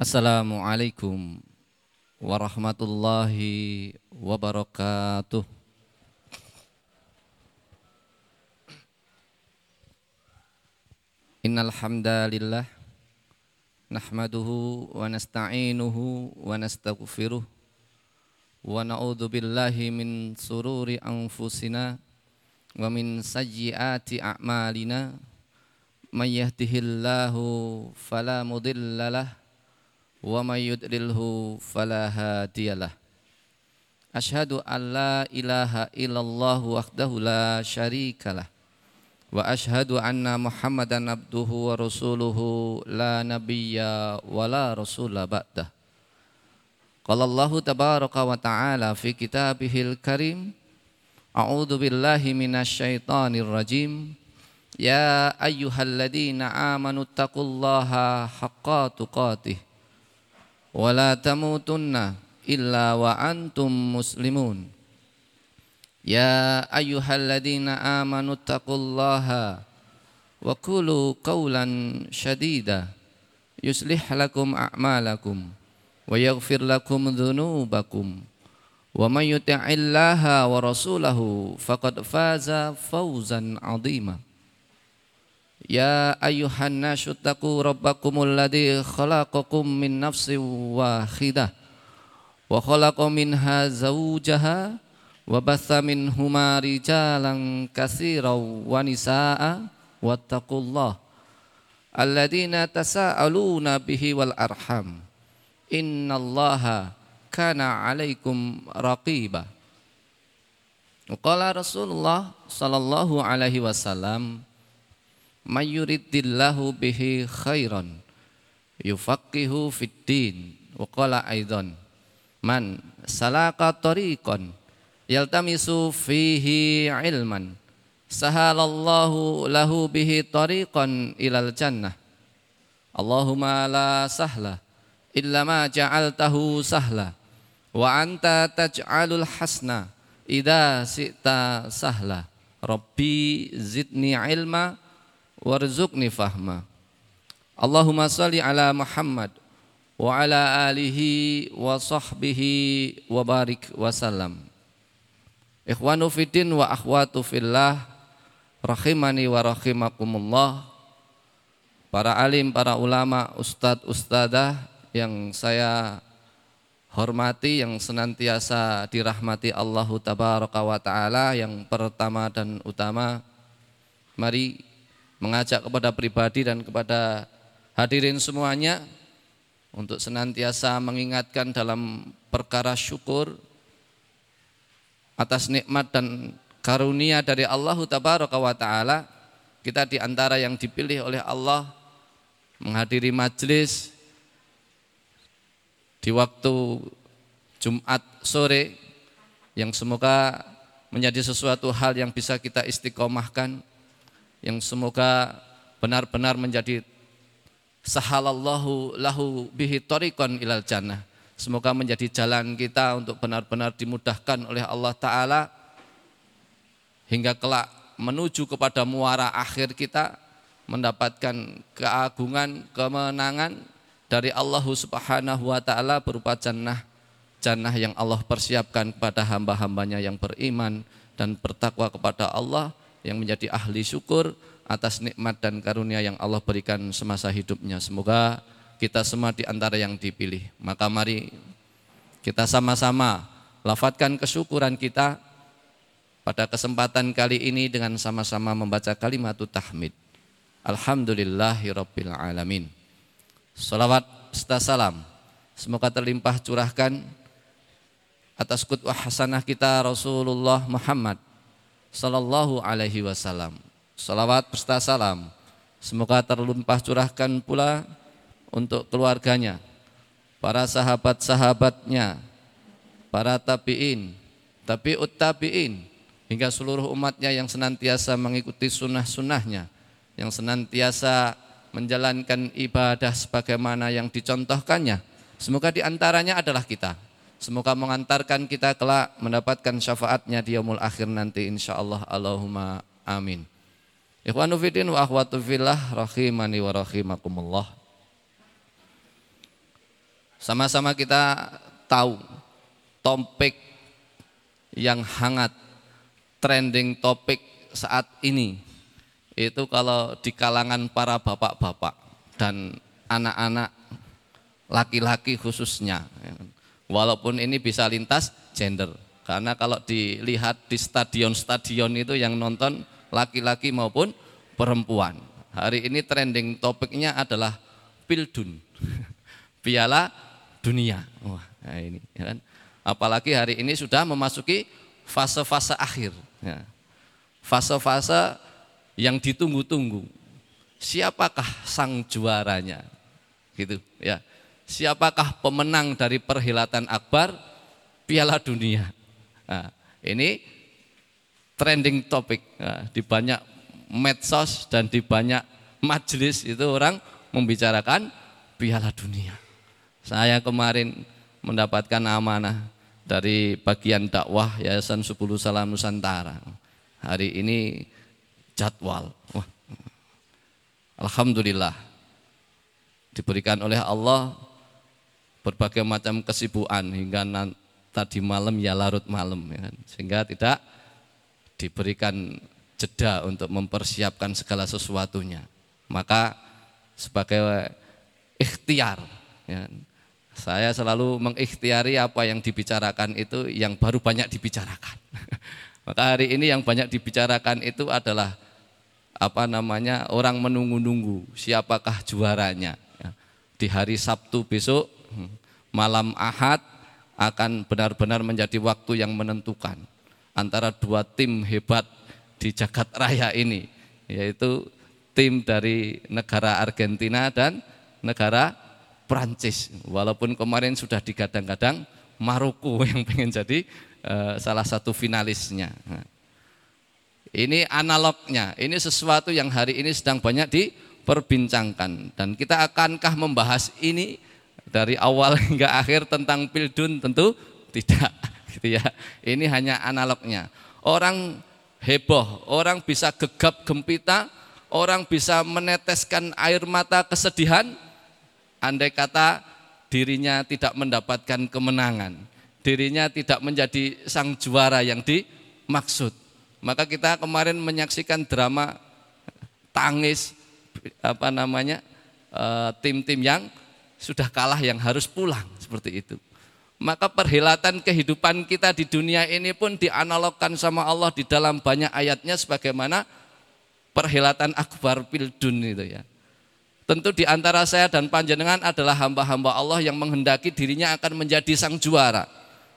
Assalamualaikum warahmatullahi wabarakatuh. Innal hamdalillah nahmaduhu wa nasta'inuhu wa nastaghfiruh wa na'udzu billahi min sururi anfusina wa min sayyiati a'malina may yahdihillahu fala mudhillalah wa may yudlilhu fala hadiyalah Ashhadu an la ilaha illallah wahdahu la wa ashhadu anna muhammadan abduhu la nabiyya wa la rasula ba'dah. Qala ta'ala fi kitabihil karim A'udzu billahi minasyaitonir rajim. Ya ayyuhalladzina amanu taqullaha haqqa wala tamutunna illa wa antum muslimun. Ya ayyuhalladzina amanu taqullaha wa qulu qawlan yuslih lakum a'malakum wa lakum dhunubakum. Wa may wa rasulahu faqad faza fawzan يا أيها الناس اتقوا ربكم الذي خلقكم من نفس واحدة وخلق منها زوجها وبث منهما رجالا كثيرا ونساء واتقوا الله الذين تساءلون به والأرحم إن الله kana alaikum raqiba. Qala Rasulullah sallallahu alaihi wasallam may yuridillahu bihi khairan yufaqihu fid din. Wa qala aidan man salaka tariqan yaltamisu fihi ilman sahalallahu lahu bihi tariqan ilal jannah. Allahumma la sahla illa ma ja'altahu sahla Wa anta taj'alul hasna idza sita sahla. Rabbi zidni ilma warzuqni fahma. Allahumma salli ala Muhammad wa ala alihi wa sahbihi wa barik wa salam. Ikhwanu fiddin wa akhwatu fillah rahimani wa rahimakumullah. Para alim, para ulama, ustadz, ustadzah yang saya hormati yang senantiasa dirahmati Allahu tabaraka wa taala yang pertama dan utama mari mengajak kepada pribadi dan kepada hadirin semuanya untuk senantiasa mengingatkan dalam perkara syukur atas nikmat dan karunia dari Allahu tabaraka wa taala. Kita di antara yang dipilih oleh Allah menghadiri majlis di waktu Jumat sore yang semoga menjadi sesuatu hal yang bisa kita istiqomahkan yang semoga benar-benar menjadi sahalallahu lahu bihi tariqan ilal jannah. Semoga menjadi jalan kita untuk benar-benar dimudahkan oleh Allah taala hingga kelak menuju kepada muara akhir kita mendapatkan keagungan kemenangan dari Allah Subhanahu wa taala berupa jannah jannah yang Allah persiapkan kepada hamba-hambanya yang beriman dan bertakwa kepada Allah yang menjadi ahli syukur atas nikmat dan karunia yang Allah berikan semasa hidupnya. Semoga kita semua di antara yang dipilih. Maka mari kita sama-sama lafatkan kesyukuran kita pada kesempatan kali ini dengan sama-sama membaca kalimat tahmid. Alhamdulillahirabbil alamin. Salawat serta salam semoga terlimpah curahkan atas kutwah hasanah kita Rasulullah Muhammad sallallahu alaihi wasallam. Salawat serta salam semoga terlimpah curahkan pula untuk keluarganya, para sahabat-sahabatnya, para tabi'in, tabi'ut tabi'in, hingga seluruh umatnya yang senantiasa mengikuti sunnah-sunnahnya, yang senantiasa menjalankan ibadah sebagaimana yang dicontohkannya. Semoga di antaranya adalah kita. Semoga mengantarkan kita kelak mendapatkan syafaatnya di yaumul akhir nanti insyaallah Allahumma amin. Ikhwanu fiddin wa akhwatu fillah rahimani wa rahimakumullah. Sama-sama kita tahu topik yang hangat trending topik saat ini itu kalau di kalangan para bapak-bapak dan anak-anak laki-laki khususnya. Walaupun ini bisa lintas gender. Karena kalau dilihat di stadion-stadion itu yang nonton laki-laki maupun perempuan. Hari ini trending topiknya adalah Pildun. Piala dunia. Wah, nah ini ya kan. Apalagi hari ini sudah memasuki fase-fase akhir. Ya. Fase-fase yang ditunggu-tunggu. Siapakah sang juaranya? Gitu ya. Siapakah pemenang dari perhelatan akbar Piala Dunia? Nah, ini trending topik nah, di banyak medsos dan di banyak majelis itu orang membicarakan Piala Dunia. Saya kemarin mendapatkan amanah dari bagian dakwah Yayasan 10 Salam Nusantara. Hari ini jadwal. Wah. Alhamdulillah diberikan oleh Allah berbagai macam kesibukan hingga tadi malam ya larut malam ya kan. sehingga tidak diberikan jeda untuk mempersiapkan segala sesuatunya maka sebagai ikhtiar ya, saya selalu mengikhtiari apa yang dibicarakan itu yang baru banyak dibicarakan maka hari ini yang banyak dibicarakan itu adalah apa namanya orang menunggu-nunggu siapakah juaranya ya. di hari Sabtu besok malam Ahad akan benar-benar menjadi waktu yang menentukan antara dua tim hebat di jagat raya ini yaitu tim dari negara Argentina dan negara Prancis. Walaupun kemarin sudah digadang-gadang Maroko yang pengen jadi uh, salah satu finalisnya. Nah, ini analognya. Ini sesuatu yang hari ini sedang banyak diperbincangkan. Dan kita akankah membahas ini dari awal hingga akhir tentang pildun tentu tidak gitu ya. Ini hanya analognya. Orang heboh, orang bisa gegap gempita, orang bisa meneteskan air mata kesedihan andai kata dirinya tidak mendapatkan kemenangan, dirinya tidak menjadi sang juara yang dimaksud. Maka kita kemarin menyaksikan drama tangis apa namanya eh, tim-tim yang sudah kalah yang harus pulang seperti itu. Maka perhelatan kehidupan kita di dunia ini pun dianalogkan sama Allah di dalam banyak ayatnya sebagaimana perhelatan akbar pildun itu ya. Tentu di antara saya dan panjenengan adalah hamba-hamba Allah yang menghendaki dirinya akan menjadi sang juara.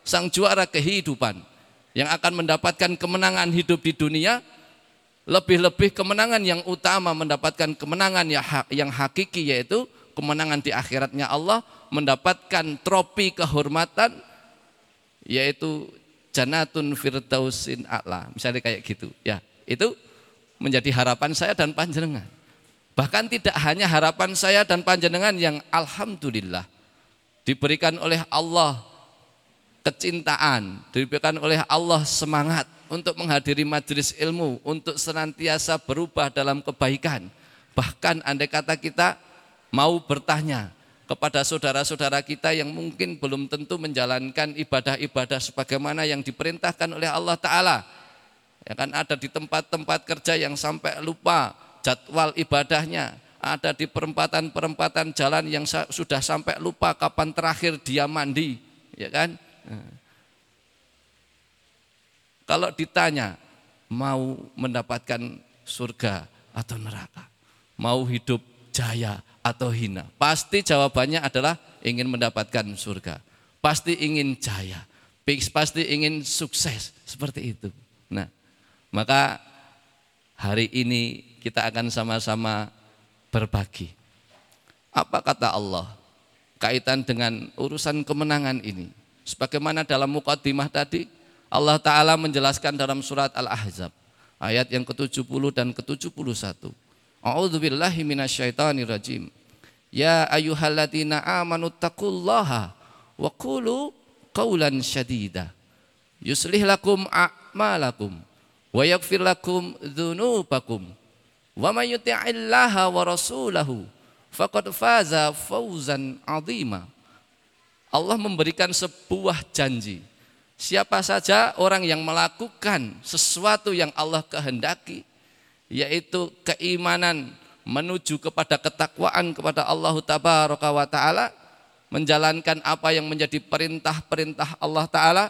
Sang juara kehidupan yang akan mendapatkan kemenangan hidup di dunia lebih-lebih kemenangan yang utama mendapatkan kemenangan yang hakiki yaitu kemenangan di akhiratnya Allah, mendapatkan tropi kehormatan yaitu janatun firdausin a'la. Misalnya kayak gitu, ya. Itu menjadi harapan saya dan panjenengan. Bahkan tidak hanya harapan saya dan panjenengan yang alhamdulillah diberikan oleh Allah kecintaan, diberikan oleh Allah semangat untuk menghadiri majelis ilmu, untuk senantiasa berubah dalam kebaikan. Bahkan andai kata kita mau bertanya kepada saudara-saudara kita yang mungkin belum tentu menjalankan ibadah-ibadah sebagaimana yang diperintahkan oleh Allah Ta'ala. Ya kan ada di tempat-tempat kerja yang sampai lupa jadwal ibadahnya. Ada di perempatan-perempatan jalan yang sudah sampai lupa kapan terakhir dia mandi. Ya kan? Nah. Kalau ditanya mau mendapatkan surga atau neraka, mau hidup jaya atau hina? Pasti jawabannya adalah ingin mendapatkan surga. Pasti ingin jaya. Pasti ingin sukses. Seperti itu. Nah, maka hari ini kita akan sama-sama berbagi. Apa kata Allah? Kaitan dengan urusan kemenangan ini. Sebagaimana dalam mukaddimah tadi, Allah Ta'ala menjelaskan dalam surat Al-Ahzab. Ayat yang ke-70 dan ke-71. A'udzu billahi minasyaitonir rajim. Ya ayyuhalladzina amanu taqullaha wa qulu qawlan syadida. Yuslih lakum a'malakum wa yaghfir lakum dzunubakum. Wa may yuti'illaha wa rasulahu faqad faza fawzan 'azima. Allah memberikan sebuah janji. Siapa saja orang yang melakukan sesuatu yang Allah kehendaki, yaitu keimanan menuju kepada ketakwaan kepada Allah Tabaraka wa taala, menjalankan apa yang menjadi perintah-perintah Allah taala,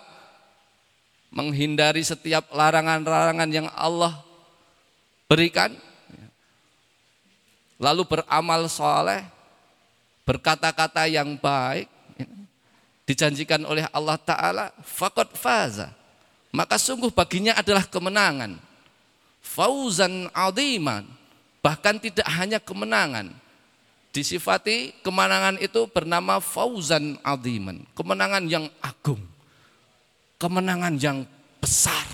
menghindari setiap larangan-larangan yang Allah berikan, lalu beramal soleh, berkata-kata yang baik, dijanjikan oleh Allah Ta'ala, fakot faza. Maka sungguh baginya adalah kemenangan. Fauzan adiman. Bahkan tidak hanya kemenangan. Disifati kemenangan itu bernama fauzan adiman. Kemenangan yang agung. Kemenangan yang besar.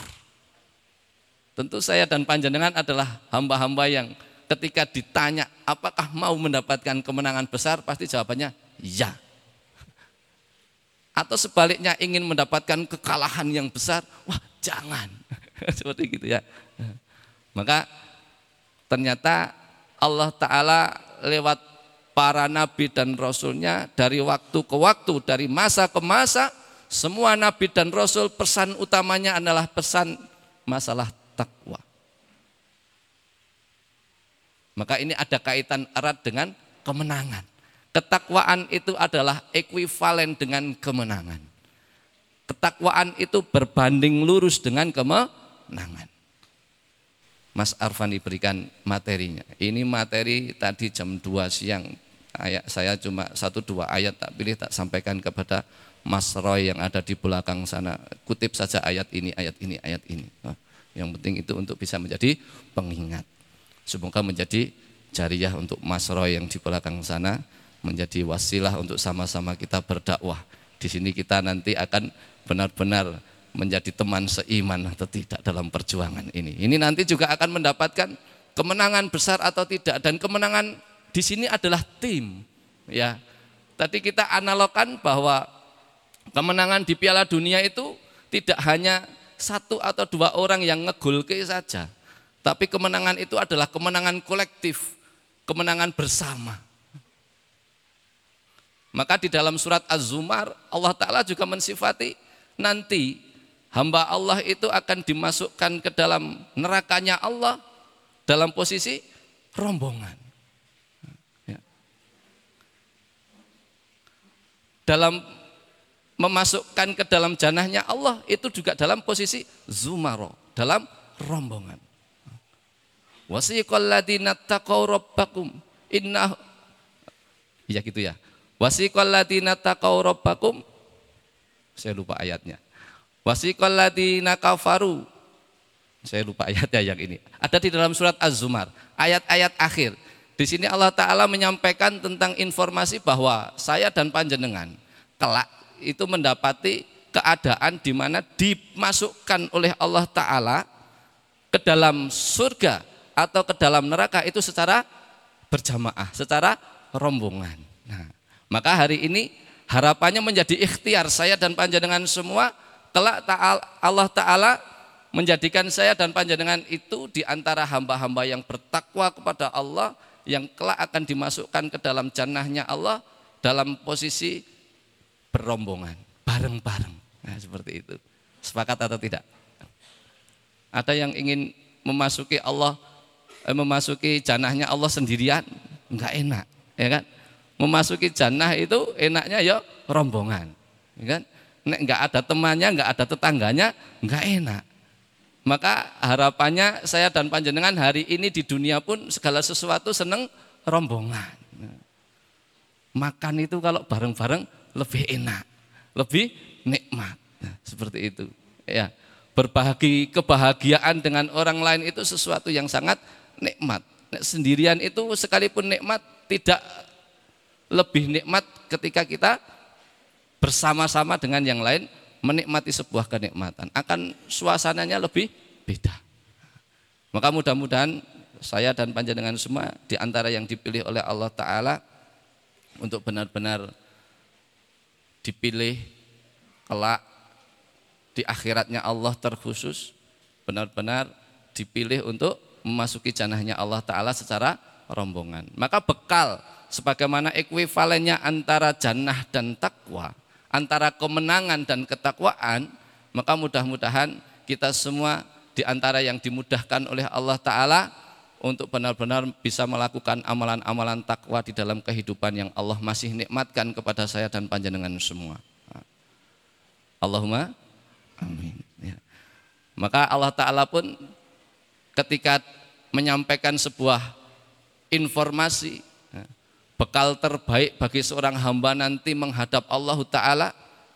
Tentu saya dan panjenengan adalah hamba-hamba yang ketika ditanya apakah mau mendapatkan kemenangan besar pasti jawabannya ya atau sebaliknya ingin mendapatkan kekalahan yang besar, wah jangan. Seperti gitu ya. Maka ternyata Allah Ta'ala lewat para nabi dan rasulnya dari waktu ke waktu, dari masa ke masa, semua nabi dan rasul pesan utamanya adalah pesan masalah takwa. Maka ini ada kaitan erat dengan kemenangan. Ketakwaan itu adalah ekuivalen dengan kemenangan. Ketakwaan itu berbanding lurus dengan kemenangan. Mas Arfan diberikan materinya. Ini materi tadi jam 2 siang. Ayat saya cuma satu dua ayat tak pilih tak sampaikan kepada Mas Roy yang ada di belakang sana. Kutip saja ayat ini, ayat ini, ayat ini. Yang penting itu untuk bisa menjadi pengingat. Semoga menjadi jariah untuk Mas Roy yang di belakang sana menjadi wasilah untuk sama-sama kita berdakwah. Di sini kita nanti akan benar-benar menjadi teman seiman atau tidak dalam perjuangan ini. Ini nanti juga akan mendapatkan kemenangan besar atau tidak dan kemenangan di sini adalah tim. Ya. Tadi kita analogkan bahwa kemenangan di Piala Dunia itu tidak hanya satu atau dua orang yang ngegulke saja. Tapi kemenangan itu adalah kemenangan kolektif, kemenangan bersama. Maka di dalam surat Az-Zumar Allah Ta'ala juga mensifati nanti hamba Allah itu akan dimasukkan ke dalam nerakanya Allah dalam posisi rombongan. Ya. Dalam memasukkan ke dalam janahnya Allah itu juga dalam posisi zumaro, dalam rombongan. Wasiqal ladina taqaw rabbakum inna Ya gitu ya. Wasiqal ladina taqaw rabbakum saya lupa ayatnya. Wasiqal ladina kafaru saya lupa ayatnya yang ini. Ada di dalam surat Az-Zumar, ayat-ayat akhir. Di sini Allah taala menyampaikan tentang informasi bahwa saya dan panjenengan kelak itu mendapati keadaan di mana dimasukkan oleh Allah taala ke dalam surga atau ke dalam neraka itu secara berjamaah, secara rombongan. Nah, maka hari ini harapannya menjadi ikhtiar saya dan panjenengan semua kelak Allah Ta'ala menjadikan saya dan panjenengan itu di antara hamba-hamba yang bertakwa kepada Allah yang kelak akan dimasukkan ke dalam jannahnya Allah dalam posisi berombongan, bareng-bareng. Nah, seperti itu. Sepakat atau tidak? Ada yang ingin memasuki Allah, eh, memasuki jannahnya Allah sendirian? Enggak enak, ya kan? memasuki jannah itu enaknya ya rombongan. Ya kan? Nek enggak ada temannya, enggak ada tetangganya, enggak enak. Maka harapannya saya dan panjenengan hari ini di dunia pun segala sesuatu seneng rombongan. Makan itu kalau bareng-bareng lebih enak, lebih nikmat. Seperti itu. Ya, berbagi kebahagiaan dengan orang lain itu sesuatu yang sangat nikmat. Sendirian itu sekalipun nikmat tidak lebih nikmat ketika kita bersama-sama dengan yang lain menikmati sebuah kenikmatan. Akan suasananya lebih beda. Maka mudah-mudahan saya dan panjenengan semua di antara yang dipilih oleh Allah Ta'ala untuk benar-benar dipilih kelak di akhiratnya Allah terkhusus benar-benar dipilih untuk memasuki janahnya Allah Ta'ala secara rombongan. Maka bekal sebagaimana ekuivalennya antara jannah dan takwa antara kemenangan dan ketakwaan, maka mudah-mudahan kita semua di antara yang dimudahkan oleh Allah Ta'ala untuk benar-benar bisa melakukan amalan-amalan takwa di dalam kehidupan yang Allah masih nikmatkan kepada saya dan panjenengan semua. Allahumma amin. Ya. Maka Allah Ta'ala pun ketika menyampaikan sebuah informasi bekal terbaik bagi seorang hamba nanti menghadap Allah Ta'ala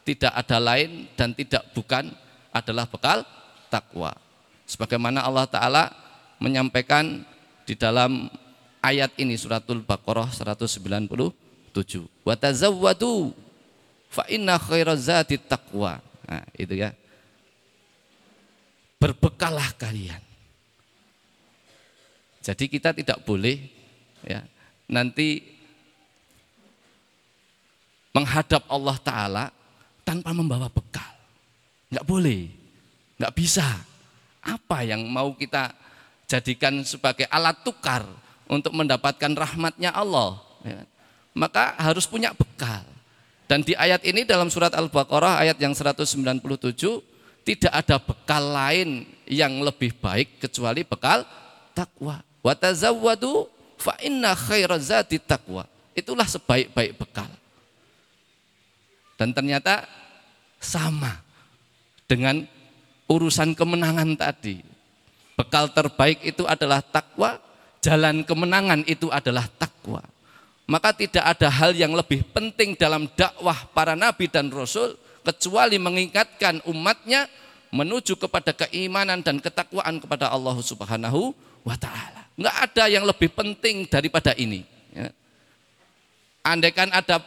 tidak ada lain dan tidak bukan adalah bekal takwa. Sebagaimana Allah Ta'ala menyampaikan di dalam ayat ini suratul Baqarah 197. Wa tazawwadu fa inna khairazati taqwa. Nah, itu ya. Berbekallah kalian. Jadi kita tidak boleh ya nanti menghadap Allah Ta'ala tanpa membawa bekal. Enggak boleh, enggak bisa. Apa yang mau kita jadikan sebagai alat tukar untuk mendapatkan rahmatnya Allah. Ya. Maka harus punya bekal. Dan di ayat ini dalam surat Al-Baqarah ayat yang 197 tidak ada bekal lain yang lebih baik kecuali bekal takwa. Wa tazawwadu fa inna khairazati takwa. Itulah sebaik-baik bekal. Dan ternyata sama dengan urusan kemenangan tadi. Bekal terbaik itu adalah takwa, jalan kemenangan itu adalah takwa. Maka tidak ada hal yang lebih penting dalam dakwah para nabi dan rasul kecuali mengingatkan umatnya menuju kepada keimanan dan ketakwaan kepada Allah Subhanahu wa taala. Enggak ada yang lebih penting daripada ini. Ya. Andaikan ada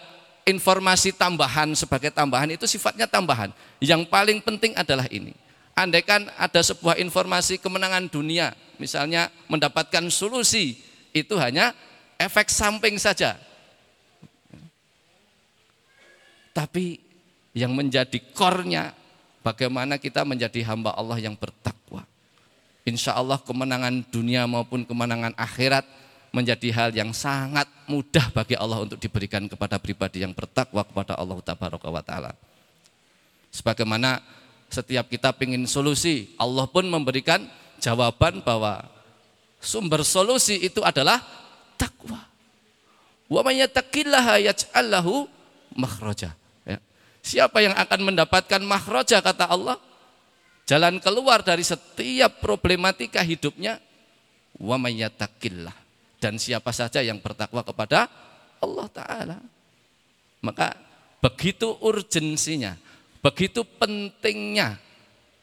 informasi tambahan sebagai tambahan itu sifatnya tambahan. Yang paling penting adalah ini andaikan ada sebuah informasi kemenangan dunia, misalnya mendapatkan solusi, itu hanya efek samping saja. Tapi yang menjadi kornya, bagaimana kita menjadi hamba Allah yang bertakwa. Insya Allah kemenangan dunia maupun kemenangan akhirat menjadi hal yang sangat mudah bagi Allah untuk diberikan kepada pribadi yang bertakwa kepada Allah Taala. Sebagaimana setiap kita ingin solusi, Allah pun memberikan jawaban bahwa sumber solusi itu adalah takwa. Wa may yattaqillaha. Ya. Siapa yang akan mendapatkan makhraja kata Allah? Jalan keluar dari setiap problematika hidupnya wa may. Dan siapa saja yang bertakwa kepada Allah taala. Maka begitu urgensinya Begitu pentingnya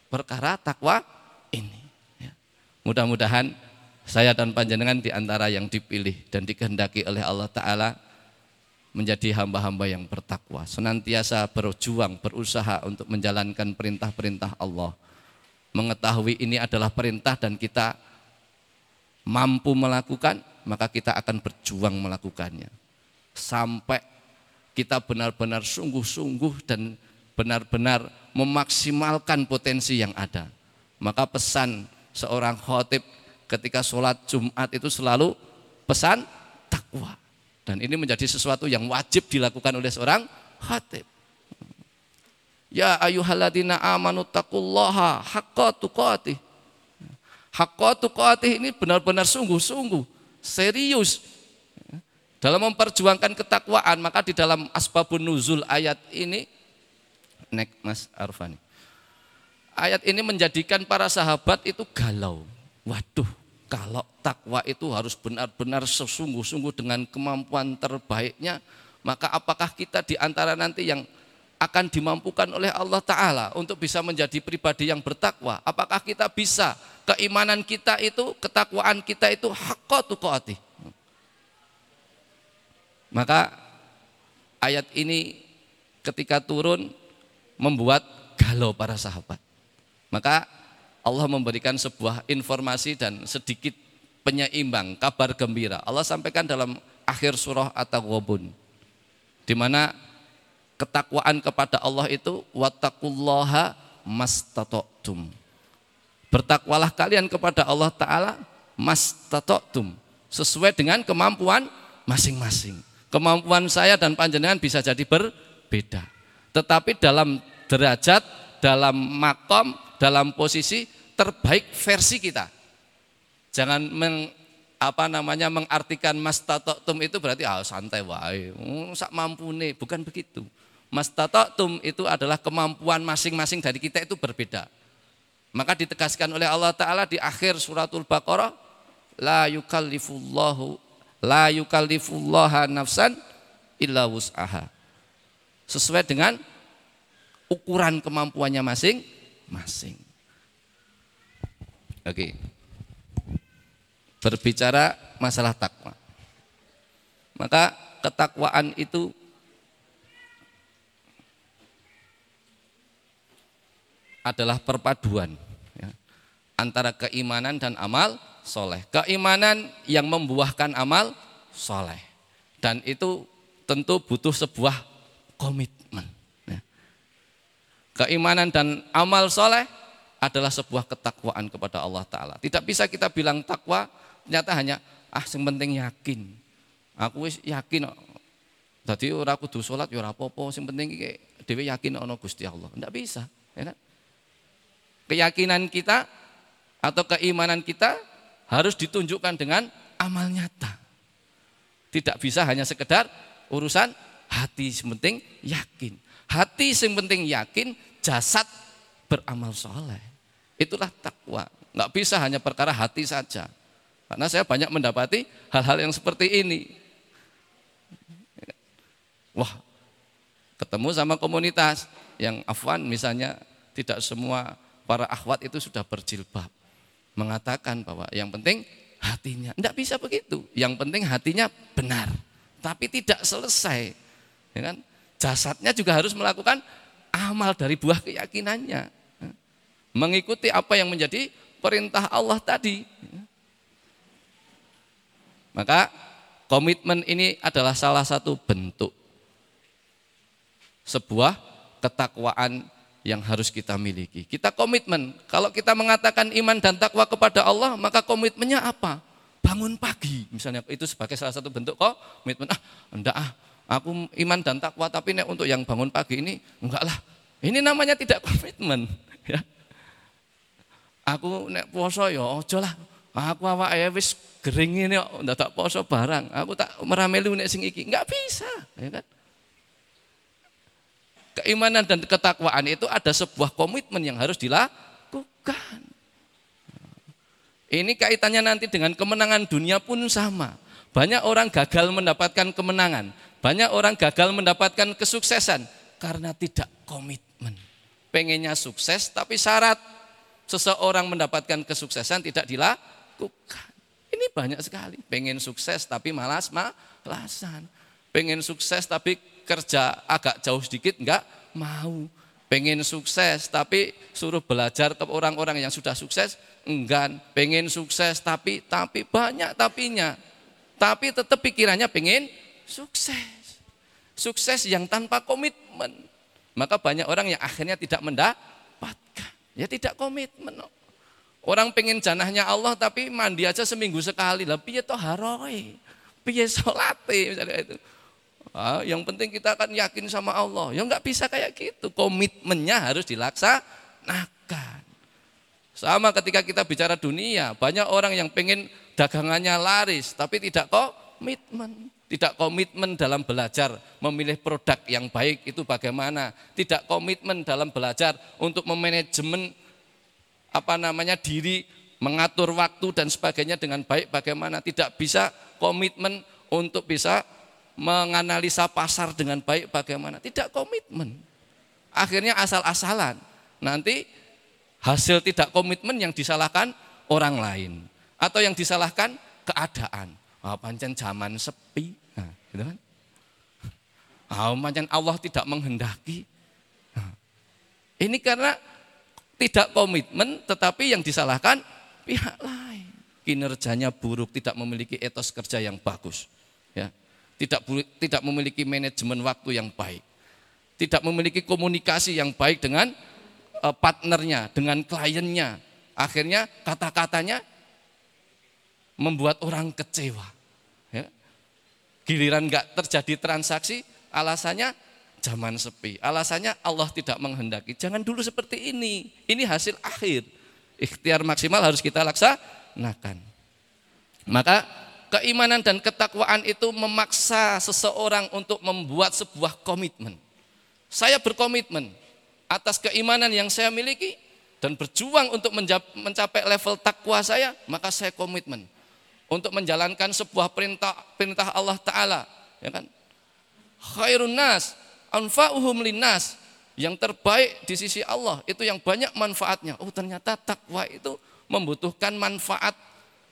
perkara takwa ini. Ya. Mudah-mudahan saya dan panjenengan di antara yang dipilih dan dikehendaki oleh Allah Ta'ala menjadi hamba-hamba yang bertakwa. Senantiasa berjuang, berusaha untuk menjalankan perintah-perintah Allah. Mengetahui ini adalah perintah dan kita mampu melakukan, maka kita akan berjuang melakukannya. Sampai kita benar-benar sungguh-sungguh dan benar-benar memaksimalkan potensi yang ada. Maka pesan seorang khotib ketika sholat Jumat itu selalu pesan takwa. Dan ini menjadi sesuatu yang wajib dilakukan oleh seorang khotib. Ya ayuhaladina amanu taqullaha haqqa tuqatih. Haqqa tuqatih ini benar-benar sungguh-sungguh, serius. Dalam memperjuangkan ketakwaan, maka di dalam asbabun nuzul ayat ini Nek Mas Arfani. Ayat ini menjadikan para sahabat itu galau. Waduh, kalau takwa itu harus benar-benar sesungguh-sungguh dengan kemampuan terbaiknya, maka apakah kita di antara nanti yang akan dimampukan oleh Allah Ta'ala untuk bisa menjadi pribadi yang bertakwa. Apakah kita bisa, keimanan kita itu, ketakwaan kita itu haqqatu qaati. Maka ayat ini ketika turun membuat galau para sahabat. Maka Allah memberikan sebuah informasi dan sedikit penyeimbang, kabar gembira. Allah sampaikan dalam akhir surah At-Taghabun di mana ketakwaan kepada Allah itu wattaqullaha mastata'tum. Bertakwalah kalian kepada Allah taala mastata'tum sesuai dengan kemampuan masing-masing. Kemampuan saya dan panjenengan bisa jadi berbeda. tetapi dalam derajat, dalam makom, dalam posisi terbaik versi kita. Jangan meng, apa namanya mengartikan mastatotum itu berarti ah santai wae, oh, sak nih, bukan begitu. Mastatotum itu adalah kemampuan masing-masing dari kita itu berbeda. Maka ditegaskan oleh Allah Ta'ala di akhir suratul Baqarah, La yukallifullahu, la yukallifullaha nafsan illa wus'aha. Sesuai dengan ukuran kemampuannya masing-masing. Oke. Berbicara masalah takwa. Maka ketakwaan itu adalah perpaduan ya, antara keimanan dan amal soleh. Keimanan yang membuahkan amal soleh. Dan itu tentu butuh sebuah komitmen. Ya. Keimanan dan amal soleh adalah sebuah ketakwaan kepada Allah Ta'ala. Tidak bisa kita bilang takwa, ternyata hanya, ah yang penting yakin. Aku yakin, Tadi orang kudu sholat ya apa-apa, sing penting dewi yakin ono Gusti Allah. Tidak bisa, ya kan? Keyakinan kita atau keimanan kita harus ditunjukkan dengan amal nyata. Tidak bisa hanya sekedar urusan hati yang penting yakin. Hati yang penting yakin, jasad beramal soleh. Itulah takwa. Nggak bisa hanya perkara hati saja. Karena saya banyak mendapati hal-hal yang seperti ini. Wah, ketemu sama komunitas yang afwan misalnya tidak semua para akhwat itu sudah berjilbab. Mengatakan bahwa yang penting hatinya. Tidak bisa begitu. Yang penting hatinya benar. Tapi tidak selesai. Ya kan? Jasadnya juga harus melakukan amal dari buah keyakinannya. Mengikuti apa yang menjadi perintah Allah tadi. Maka komitmen ini adalah salah satu bentuk sebuah ketakwaan yang harus kita miliki. Kita komitmen. Kalau kita mengatakan iman dan takwa kepada Allah, maka komitmennya apa? Bangun pagi, misalnya itu sebagai salah satu bentuk komitmen. Ah, enggak ah, aku iman dan takwa, tapi nek untuk yang bangun pagi ini enggak lah. Ini namanya tidak komitmen. Ya. Aku nek poso ya ojo lah. Aku awak wis gering ini ndak tak poso barang. Aku tak meramelu nek sing iki. Enggak bisa, ya kan? Keimanan dan ketakwaan itu ada sebuah komitmen yang harus dilakukan. Ini kaitannya nanti dengan kemenangan dunia pun sama. Banyak orang gagal mendapatkan kemenangan. Banyak orang gagal mendapatkan kesuksesan karena tidak komitmen. Pengennya sukses tapi syarat seseorang mendapatkan kesuksesan tidak dilakukan. Ini banyak sekali. Pengen sukses tapi malas malasan. Pengen sukses tapi kerja agak jauh sedikit enggak mau. Pengen sukses tapi suruh belajar ke orang-orang yang sudah sukses enggan. Pengen sukses tapi tapi banyak tapinya. Tapi tetap pikirannya pengen sukses. Sukses yang tanpa komitmen. Maka banyak orang yang akhirnya tidak mendapatkan. Ya tidak komitmen. Orang pengen janahnya Allah tapi mandi aja seminggu sekali. Lah piye toh haroe? Piye salate misalnya itu. Ah, yang penting kita akan yakin sama Allah. Ya nggak bisa kayak gitu. Komitmennya harus dilaksanakan. Sama ketika kita bicara dunia, banyak orang yang pengen dagangannya laris, tapi tidak komitmen. Tidak komitmen dalam belajar memilih produk yang baik itu bagaimana. Tidak komitmen dalam belajar untuk memanajemen apa namanya diri, mengatur waktu dan sebagainya dengan baik bagaimana. Tidak bisa komitmen untuk bisa menganalisa pasar dengan baik bagaimana. Tidak komitmen. Akhirnya asal-asalan. Nanti hasil tidak komitmen yang disalahkan orang lain. Atau yang disalahkan keadaan. Oh, pancen zaman sepi. Nah, gitu kan? Oh, pancen Allah tidak menghendaki. Nah, ini karena tidak komitmen tetapi yang disalahkan pihak lain. Kinerjanya buruk, tidak memiliki etos kerja yang bagus. Ya tidak tidak memiliki manajemen waktu yang baik, tidak memiliki komunikasi yang baik dengan uh, partnernya, dengan kliennya. Akhirnya kata-katanya membuat orang kecewa. Ya. Giliran nggak terjadi transaksi, alasannya zaman sepi. Alasannya Allah tidak menghendaki. Jangan dulu seperti ini. Ini hasil akhir. Ikhtiar maksimal harus kita laksanakan. Maka keimanan dan ketakwaan itu memaksa seseorang untuk membuat sebuah komitmen. Saya berkomitmen atas keimanan yang saya miliki dan berjuang untuk mencapai level takwa saya, maka saya komitmen untuk menjalankan sebuah perintah perintah Allah taala, ya kan? Khairun nas anfa'uhum linnas. Yang terbaik di sisi Allah itu yang banyak manfaatnya. Oh, ternyata takwa itu membutuhkan manfaat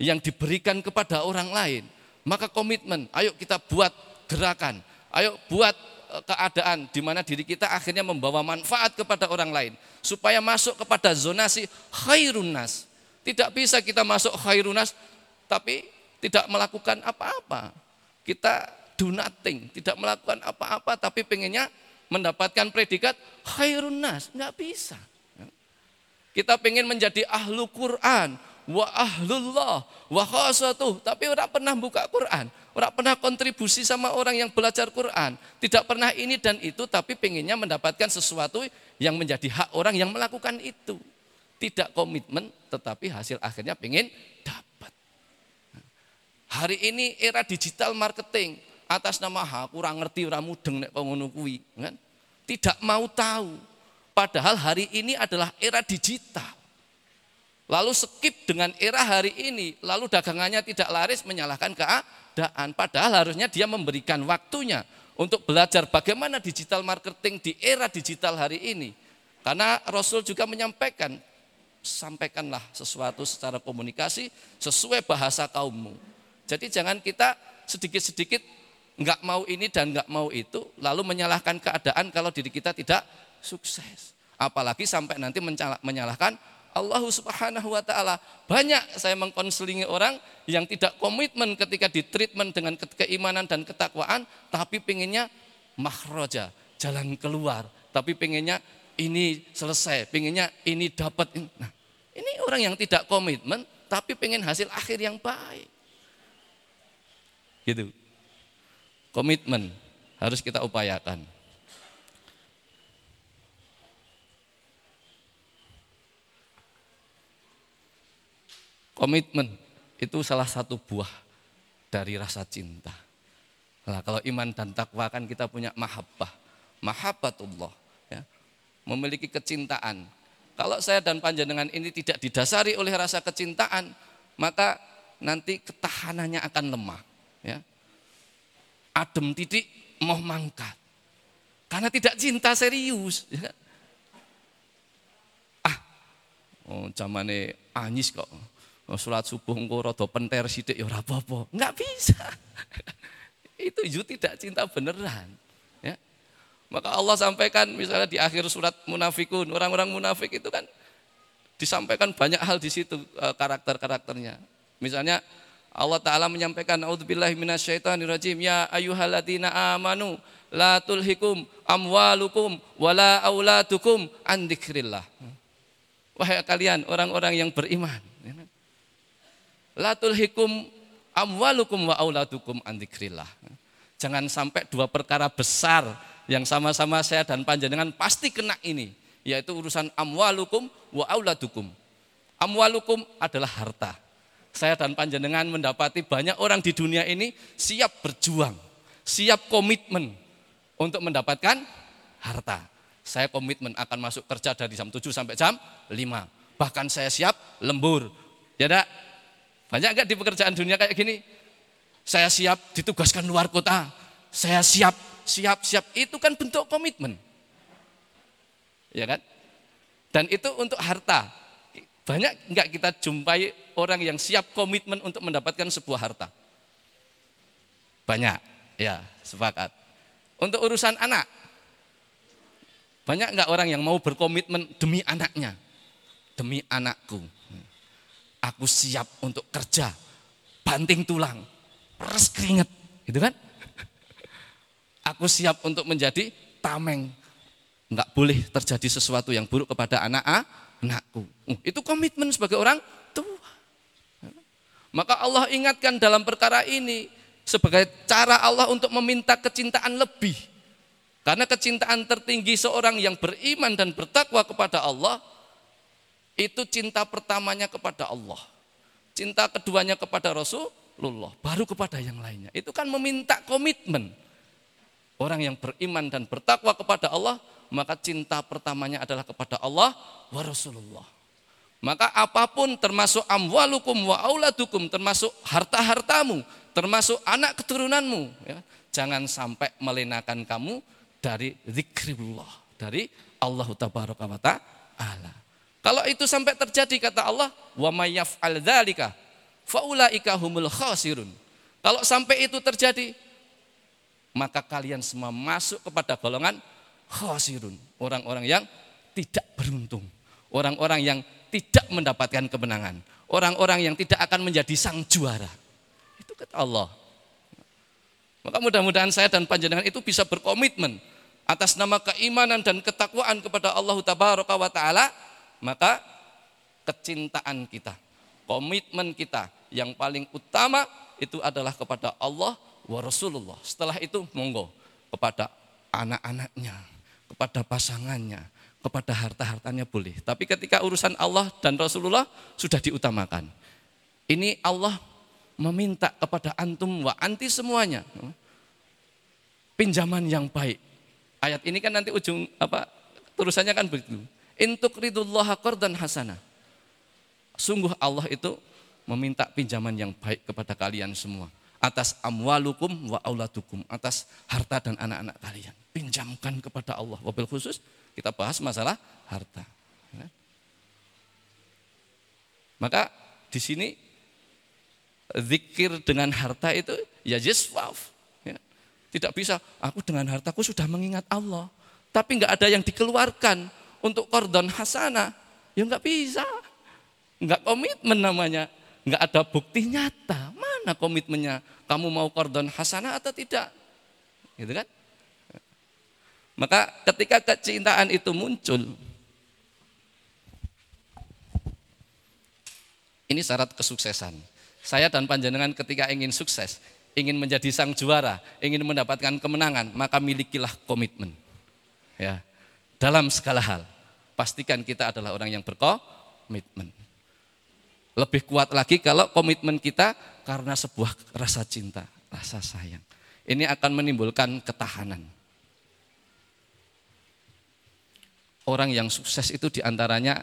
yang diberikan kepada orang lain. Maka komitmen, ayo kita buat gerakan, ayo buat e, keadaan di mana diri kita akhirnya membawa manfaat kepada orang lain supaya masuk kepada zonasi khairun nas. Tidak bisa kita masuk khairun nas tapi tidak melakukan apa-apa. Kita do nothing, tidak melakukan apa-apa tapi pengennya mendapatkan predikat khairun nas, nggak bisa. Kita pengen menjadi ahlu Quran, wa ahlullah, wa khasatuh, tapi orang pernah buka Quran, orang pernah kontribusi sama orang yang belajar Quran, tidak pernah ini dan itu, tapi pengennya mendapatkan sesuatu yang menjadi hak orang yang melakukan itu. Tidak komitmen, tetapi hasil akhirnya pengen dapat. Hari ini era digital marketing, atas nama ha kurang ngerti ora mudeng nek kan? Tidak mau tahu. Padahal hari ini adalah era digital lalu skip dengan era hari ini. Lalu dagangannya tidak laris menyalahkan keadaan. Padahal harusnya dia memberikan waktunya untuk belajar bagaimana digital marketing di era digital hari ini. Karena Rasul juga menyampaikan sampaikanlah sesuatu secara komunikasi sesuai bahasa kaummu. Jadi jangan kita sedikit-sedikit nggak mau ini dan nggak mau itu, lalu menyalahkan keadaan kalau diri kita tidak sukses. Apalagi sampai nanti menyalahkan Allah Subhanahu wa taala. Banyak saya mengkonselingi orang yang tidak komitmen ketika ditreatment dengan keimanan dan ketakwaan, tapi pengennya mahroja, jalan keluar, tapi pengennya ini selesai, pengennya ini dapat. Nah, ini orang yang tidak komitmen, tapi pengen hasil akhir yang baik. Gitu komitmen harus kita upayakan. Komitmen itu salah satu buah dari rasa cinta. Nah, kalau iman dan takwa kan kita punya mahabbah, mahabbatullah, ya. memiliki kecintaan. Kalau saya dan panjenengan ini tidak didasari oleh rasa kecintaan, maka nanti ketahanannya akan lemah. Ya adem titik mau mangkat. Karena tidak cinta serius. Ya. Ah, oh, zamane anyis kok. Oh, surat subuh engko rada penter sithik ya ora apa-apa. Enggak bisa. Itu juga tidak cinta beneran. Ya. Maka Allah sampaikan misalnya di akhir surat munafikun, orang-orang munafik itu kan disampaikan banyak hal di situ eh, karakter-karakternya. Misalnya Allah Ta'ala menyampaikan A'udzubillahi minasyaitonirrajim Ya ayuhaladina amanu La tulhikum amwalukum Wala auladukum Andikrillah Wahai kalian orang-orang yang beriman La tulhikum amwalukum wa auladukum andikrillah Jangan sampai dua perkara besar Yang sama-sama saya dan panjenengan pasti kena ini Yaitu urusan amwalukum wa auladukum Amwalukum adalah harta saya dan panjenengan mendapati banyak orang di dunia ini siap berjuang, siap komitmen untuk mendapatkan harta. Saya komitmen akan masuk kerja dari jam 7 sampai jam 5. Bahkan saya siap lembur. Ya? Banyak enggak di pekerjaan dunia kayak gini? Saya siap ditugaskan luar kota. Saya siap, siap, siap. Itu kan bentuk komitmen. Ya kan? Dan itu untuk harta. Banyak enggak kita jumpai orang yang siap komitmen untuk mendapatkan sebuah harta? Banyak, ya sepakat. Untuk urusan anak, banyak enggak orang yang mau berkomitmen demi anaknya? Demi anakku, aku siap untuk kerja, banting tulang, peres keringet, gitu kan? Aku siap untuk menjadi tameng, enggak boleh terjadi sesuatu yang buruk kepada anak anakku. Uh, itu komitmen sebagai orang tua. Maka Allah ingatkan dalam perkara ini sebagai cara Allah untuk meminta kecintaan lebih. Karena kecintaan tertinggi seorang yang beriman dan bertakwa kepada Allah itu cinta pertamanya kepada Allah. Cinta keduanya kepada Rasulullah, baru kepada yang lainnya. Itu kan meminta komitmen. Orang yang beriman dan bertakwa kepada Allah, maka cinta pertamanya adalah kepada Allah wa Rasulullah. Maka apa pun termasuk amwalukum wa auladukum, termasuk harta-hartamu, termasuk anak keturunanmu, ya, jangan sampai melenakan kamu dari zikrullah, dari Allah tabaraka wa ta'ala. Kalau itu sampai terjadi kata Allah, wa may yaf'al dzalika faulaika humul khasirun. Kalau sampai itu terjadi, maka kalian semua masuk kepada golongan khasirun, orang-orang yang tidak beruntung, orang-orang yang tidak mendapatkan kemenangan, orang-orang yang tidak akan menjadi sang juara. Itu kata Allah. Maka mudah-mudahan saya dan panjenengan itu bisa berkomitmen atas nama keimanan dan ketakwaan kepada Allah taala, maka kecintaan kita, komitmen kita yang paling utama itu adalah kepada Allah wa Rasulullah. Setelah itu monggo kepada anak-anaknya, kepada pasangannya, kepada harta-hartanya boleh. Tapi ketika urusan Allah dan Rasulullah sudah diutamakan. Ini Allah meminta kepada antum wa anti semuanya. Pinjaman yang baik Ayat ini kan nanti ujung apa tulisannya kan begitu. Intuk ridullah dan hasanah. Sungguh Allah itu meminta pinjaman yang baik kepada kalian semua. Atas amwalukum wa auladukum. Atas harta dan anak-anak kalian. Pinjamkan kepada Allah. Wabil khusus kita bahas masalah harta. Ya. Maka di sini zikir dengan harta itu ya jiswaf. Tidak bisa, aku dengan hartaku sudah mengingat Allah. Tapi nggak ada yang dikeluarkan untuk kordon hasanah. Ya nggak bisa. Nggak komitmen namanya. Nggak ada bukti nyata. Mana komitmennya? Kamu mau kordon hasanah atau tidak? Gitu kan? Maka ketika kecintaan itu muncul, ini syarat kesuksesan. Saya dan panjenengan ketika ingin sukses, ingin menjadi sang juara, ingin mendapatkan kemenangan, maka milikilah komitmen. Ya. Dalam segala hal, pastikan kita adalah orang yang berkomitmen. Lebih kuat lagi kalau komitmen kita karena sebuah rasa cinta, rasa sayang. Ini akan menimbulkan ketahanan. Orang yang sukses itu di antaranya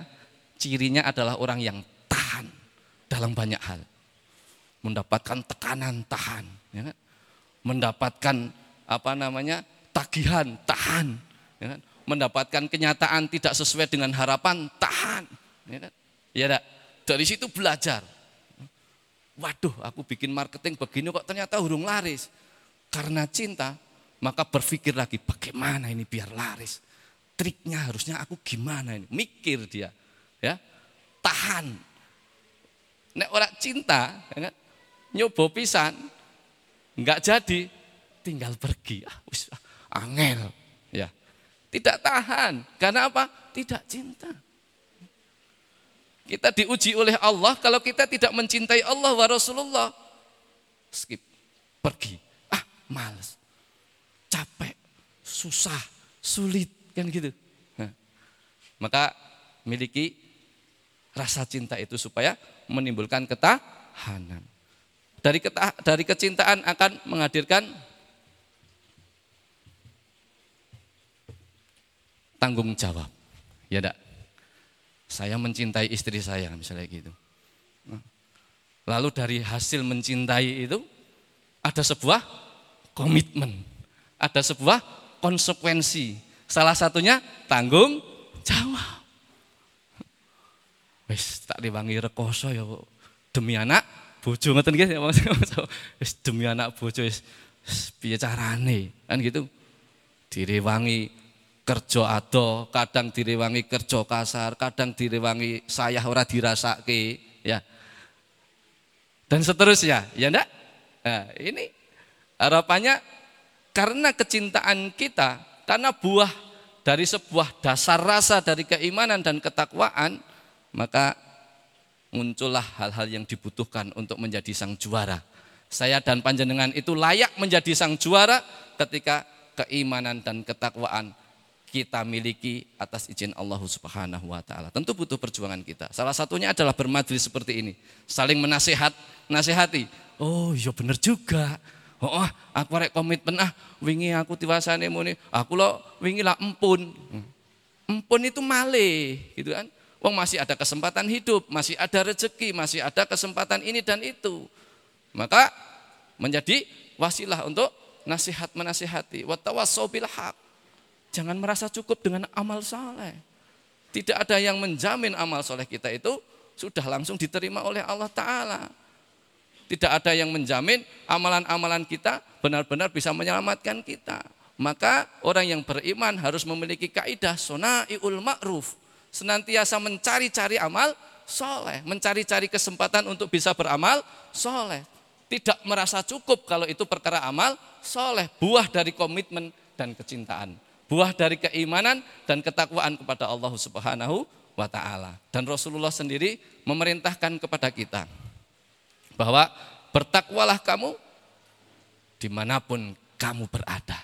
cirinya adalah orang yang tahan dalam banyak hal mendapatkan tekanan tahan, ya kan? mendapatkan apa namanya tagihan tahan, ya kan? Mendapatkan kenyataan tidak sesuai dengan harapan tahan, ya kan? Ya? Dari situ belajar. Waduh, aku bikin marketing begini kok ternyata hurung laris. Karena cinta, maka berpikir lagi bagaimana ini biar laris. Triknya harusnya aku gimana ini? Mikir dia, ya, tahan. Nek orang cinta, ya kan? nyoba pisan nggak jadi tinggal pergi ah wis angel tidak tahan. Karena apa? Tidak cinta. Kita diuji oleh Allah kalau kita tidak mencintai Allah wa Rasulullah. Skip. Pergi. Ah males. Capek. Susah. Sulit. Kan gitu. Maka miliki rasa cinta itu supaya menimbulkan ketahanan. Dari ketah, dari kecintaan akan menghadirkan tanggung jawab. Ya enggak? Saya mencintai istri saya misalnya gitu. Lalu dari hasil mencintai itu ada sebuah komitmen, ada sebuah konsekuensi. Salah satunya tanggung jawab. Wis tak diwangi rekoso ya demi anak bojo ngoten nggih wis demi anak bojo wis piye carane kan gitu direwangi kerja ado kadang direwangi kerja kasar kadang direwangi sayah ora dirasake ya dan seterusnya ya ndak nah, ini harapannya karena kecintaan kita karena buah dari sebuah dasar rasa dari keimanan dan ketakwaan maka muncullah hal-hal yang dibutuhkan untuk menjadi sang juara. Saya dan panjenengan itu layak menjadi sang juara ketika keimanan dan ketakwaan kita miliki atas izin Allah Subhanahu wa taala. Tentu butuh perjuangan kita. Salah satunya adalah bermajlis seperti ini, saling menasihat, nasihati. Oh, iya bener juga. Oh, oh aku rek komitmen ah, wingi aku tiwasane muni, aku lo wingi lah empun. Empun itu male, gitu kan. Wong masih ada kesempatan hidup, masih ada rezeki, masih ada kesempatan ini dan itu. Maka menjadi wasilah untuk nasihat menasihati. Wa bil haq. Jangan merasa cukup dengan amal soleh. Tidak ada yang menjamin amal soleh kita itu sudah langsung diterima oleh Allah Ta'ala. Tidak ada yang menjamin amalan-amalan kita benar-benar bisa menyelamatkan kita. Maka orang yang beriman harus memiliki kaidah sona'iul ma'ruf. Senantiasa mencari-cari amal soleh. Mencari-cari kesempatan untuk bisa beramal soleh tidak merasa cukup kalau itu perkara amal soleh, buah dari komitmen dan kecintaan, buah dari keimanan dan ketakwaan kepada Allah Subhanahu wa taala. Dan Rasulullah sendiri memerintahkan kepada kita bahwa bertakwalah kamu di mana pun kamu berada.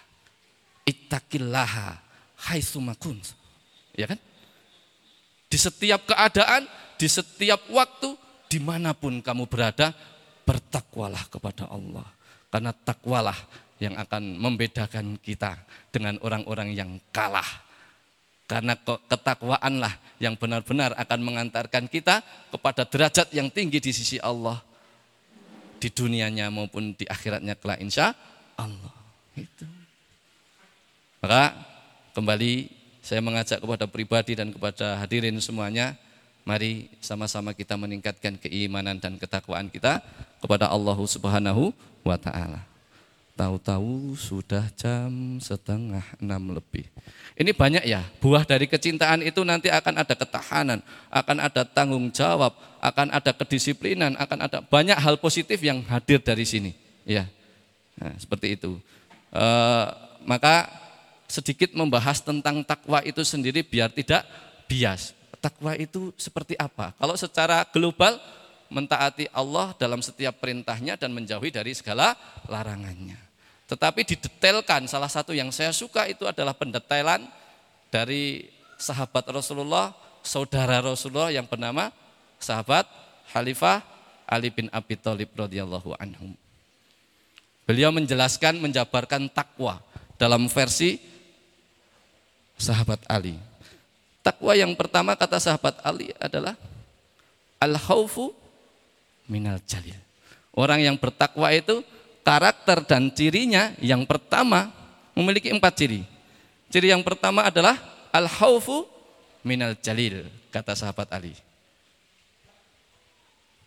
Ittaqillaha haitsumakun. Ya kan? Di setiap keadaan, di setiap waktu, di mana pun kamu berada, bertakwalah kepada Allah. Karena takwalah yang akan membedakan kita dengan orang-orang yang kalah. Karena ketakwaanlah yang benar-benar akan mengantarkan kita kepada derajat yang tinggi di sisi Allah. Di dunianya maupun di akhiratnya kelak insya Allah. Itu. Maka kembali saya mengajak kepada pribadi dan kepada hadirin semuanya Mari sama-sama kita meningkatkan keimanan dan ketakwaan kita kepada Allah Subhanahu wa taala. Tahu-tahu sudah jam setengah enam lebih. Ini banyak ya, buah dari kecintaan itu nanti akan ada ketahanan, akan ada tanggung jawab, akan ada kedisiplinan, akan ada banyak hal positif yang hadir dari sini. Ya, nah, seperti itu. E, maka sedikit membahas tentang takwa itu sendiri biar tidak bias takwa itu seperti apa? Kalau secara global mentaati Allah dalam setiap perintahnya dan menjauhi dari segala larangannya. Tetapi didetailkan salah satu yang saya suka itu adalah pendetailan dari sahabat Rasulullah, saudara Rasulullah yang bernama sahabat Khalifah Ali bin Abi Thalib radhiyallahu anhum. Beliau menjelaskan menjabarkan takwa dalam versi sahabat Ali. Takwa yang pertama kata sahabat Ali adalah al-khaufu minal jalil. Orang yang bertakwa itu karakter dan cirinya yang pertama memiliki empat ciri. Ciri yang pertama adalah al-khaufu minal jalil, kata sahabat Ali.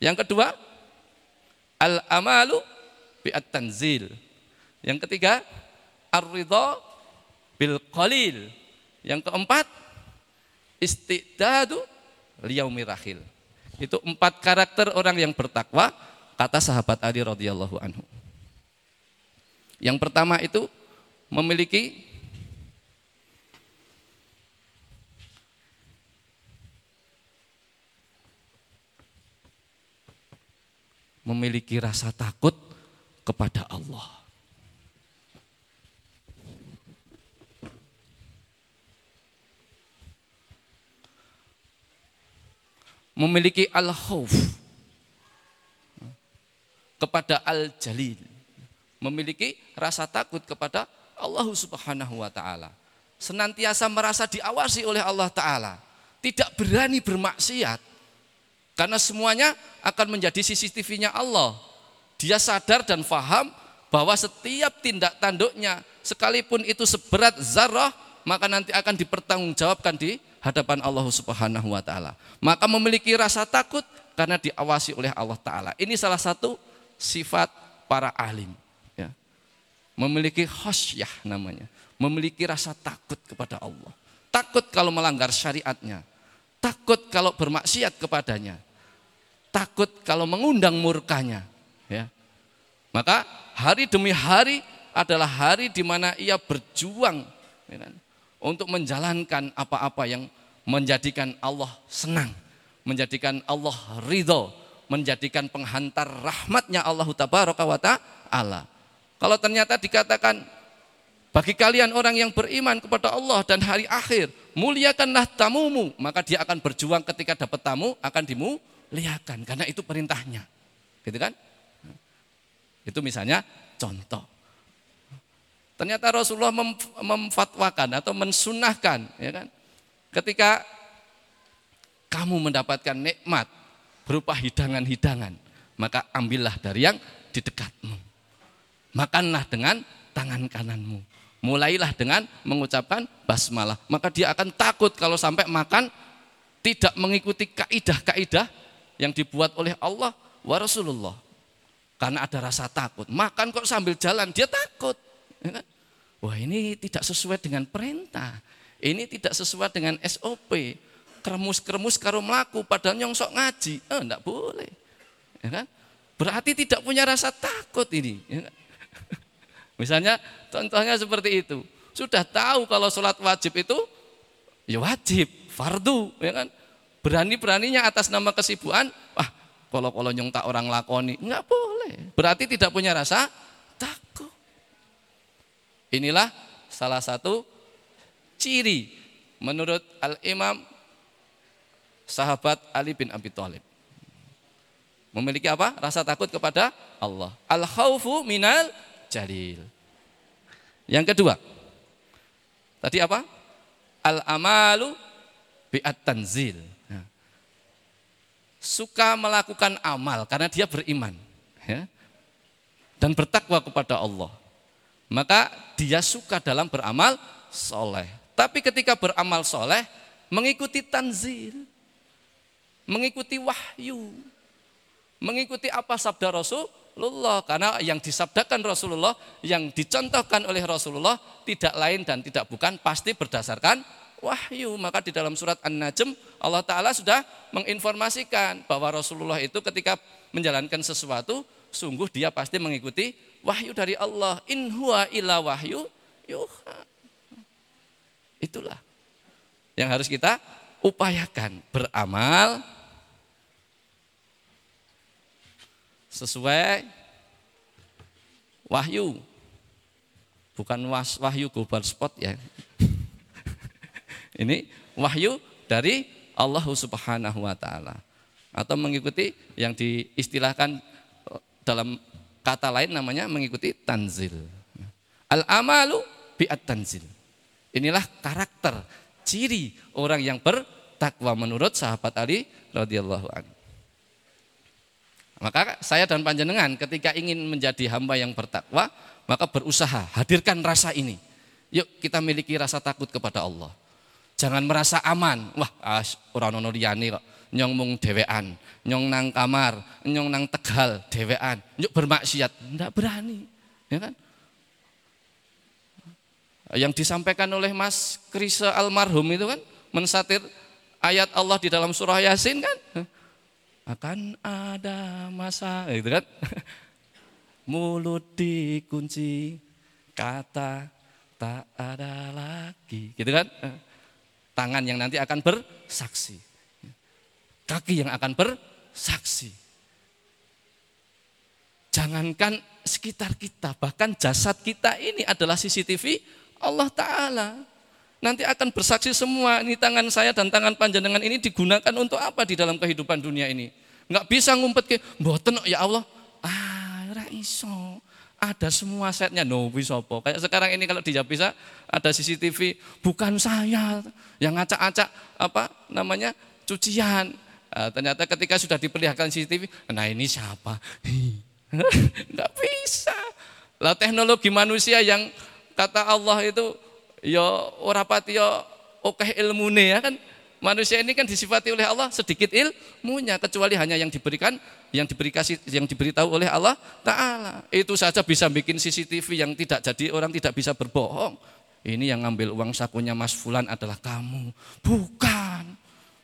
Yang kedua, al-amalu bi'at tanzil. Yang ketiga, ar-ridha bil qalil. Yang keempat, istidadu liyaumir rahil. Itu empat karakter orang yang bertakwa, kata sahabat Ali radhiyallahu anhu. Yang pertama itu memiliki memiliki rasa takut kepada Allah. memiliki al-khauf kepada al-jalil. Memiliki rasa takut kepada Allah Subhanahu wa taala. Senantiasa merasa diawasi oleh Allah taala. Tidak berani bermaksiat. Karena semuanya akan menjadi CCTV-nya Allah. Dia sadar dan faham bahwa setiap tindak tanduknya sekalipun itu seberat zarah maka nanti akan dipertanggungjawabkan di hadapan Allah Subhanahu wa taala. Maka memiliki rasa takut karena diawasi oleh Allah taala. Ini salah satu sifat para alim. Memiliki khasyah namanya, memiliki rasa takut kepada Allah. Takut kalau melanggar syariatnya, takut kalau bermaksiat kepadanya, takut kalau mengundang murkanya, ya. Maka hari demi hari adalah hari di mana ia berjuang ya kan, untuk menjalankan apa-apa yang menjadikan Allah senang, menjadikan Allah ridho, menjadikan penghantar rahmatnya Allah tabaraka wa ta'ala. Kalau ternyata dikatakan Bagi kalian orang yang beriman kepada Allah dan hari akhir, muliakanlah tamumu, maka dia akan berjuang ketika dapat tamu akan dimuliakan karena itu perintahnya. Gitu kan? Itu misalnya contoh. Ternyata Rasulullah mem memfatwakan atau mensunahkan, ya kan? Ketika kamu mendapatkan nikmat berupa hidangan-hidangan, maka ambillah dari yang di dekatmu. Makanlah dengan tangan kananmu. Mulailah dengan mengucapkan basmalah. Maka dia akan takut kalau sampai makan tidak mengikuti kaidah-kaidah yang dibuat oleh Allah wa Rasulullah. Karena ada rasa takut. Makan kok sambil jalan, dia takut. Ya kan? Wah ini tidak sesuai dengan perintah. Ini tidak sesuai dengan SOP. Kremus-kremus karo melaku padahal nyongsok ngaji. Eh, enggak boleh. Ya kan? Berarti tidak punya rasa takut ini. Ya kan? Misalnya contohnya seperti itu. Sudah tahu kalau sholat wajib itu ya wajib, fardu, ya kan? Berani-beraninya atas nama kesibukan, wah kalau kalau nyong tak orang lakoni, nggak boleh. Berarti tidak punya rasa takut. Inilah salah satu ciri menurut Al-Imam sahabat Ali bin Abi Thalib. Memiliki apa? Rasa takut kepada Allah. Al-khaufu minal jalil. Yang kedua, tadi apa? Al-amalu bi'at tanzil. Ya. Suka melakukan amal karena dia beriman. Ya. Dan bertakwa kepada Allah. Maka dia suka dalam beramal soleh. Tapi ketika beramal soleh, mengikuti tanzil. Mengikuti wahyu. Mengikuti apa sabda Rasul, Rasulullah. Karena yang disabdakan Rasulullah yang dicontohkan oleh Rasulullah tidak lain dan tidak bukan pasti berdasarkan wahyu. Maka di dalam surat An-Najm Allah taala sudah menginformasikan bahwa Rasulullah itu ketika menjalankan sesuatu sungguh dia pasti mengikuti wahyu dari Allah. In huwa illa wahyu yuha. Itulah yang harus kita upayakan. Beramal sesuai wahyu. Bukan was, wahyu global spot ya. Ini wahyu dari Allah Subhanahu wa taala. Atau mengikuti yang diistilahkan dalam kata lain namanya mengikuti tanzil. Al-amalu bi'at tanzil. Inilah karakter, ciri orang yang bertakwa menurut sahabat Ali radhiyallahu anhu. Maka saya dan panjenengan ketika ingin menjadi hamba yang bertakwa, maka berusaha hadirkan rasa ini. Yuk kita miliki rasa takut kepada Allah. Jangan merasa aman. Wah, orang ono liyane kok. Nyong mung dewean, nyong nang kamar, nyong nang Tegal dewean. Yuk bermaksiat, enggak berani. Ya kan? Yang disampaikan oleh Mas Krisa almarhum itu kan mensatir ayat Allah di dalam surah Yasin kan akan ada masa gitu kan? Mulut dikunci kata tak ada lagi gitu kan? Tangan yang nanti akan bersaksi. Kaki yang akan bersaksi. Jangankan sekitar kita bahkan jasad kita ini adalah CCTV Allah Ta'ala Nanti akan bersaksi semua, ini tangan saya dan tangan panjenengan ini digunakan untuk apa di dalam kehidupan dunia ini. Enggak bisa ngumpet ke, mboten ya Allah. Ah, ora iso. Ada semua setnya, no apa. Kayak sekarang ini kalau di bisa ada CCTV, bukan saya yang ngacak-acak apa namanya cucian. Nah, ternyata ketika sudah diperlihatkan CCTV, nah ini siapa? Enggak bisa. Lah teknologi manusia yang kata Allah itu ya ora pati ya oke ilmune ya kan. Manusia ini kan disifati oleh Allah sedikit ilmunya kecuali hanya yang diberikan yang diberi kasih yang diberitahu oleh Allah taala. Itu saja bisa bikin CCTV yang tidak jadi orang tidak bisa berbohong. Ini yang ngambil uang sakunya Mas Fulan adalah kamu. Bukan.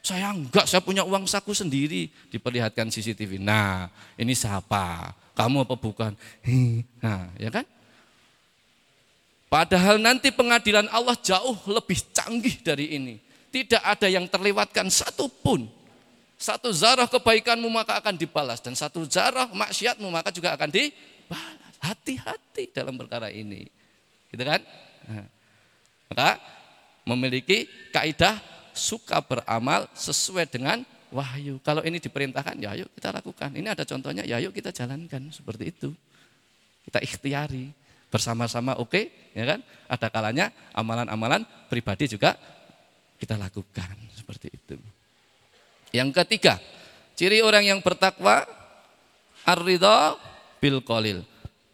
Saya enggak, saya punya uang saku sendiri. Diperlihatkan CCTV. Nah, ini siapa? Kamu apa bukan? Nah, ya kan? Padahal nanti pengadilan Allah jauh lebih canggih dari ini. Tidak ada yang terlewatkan satu pun. Satu zarah kebaikanmu maka akan dibalas. Dan satu zarah maksiatmu maka juga akan dibalas. Hati-hati dalam perkara ini. Gitu kan? Nah, maka memiliki kaidah suka beramal sesuai dengan wahyu. Kalau ini diperintahkan, ya ayo kita lakukan. Ini ada contohnya, ya ayo kita jalankan seperti itu. Kita ikhtiari bersama-sama oke, okay, ya kan? Ada kalanya amalan-amalan pribadi juga kita lakukan seperti itu. Yang ketiga, ciri orang yang bertakwa ar-ridha bil qalil,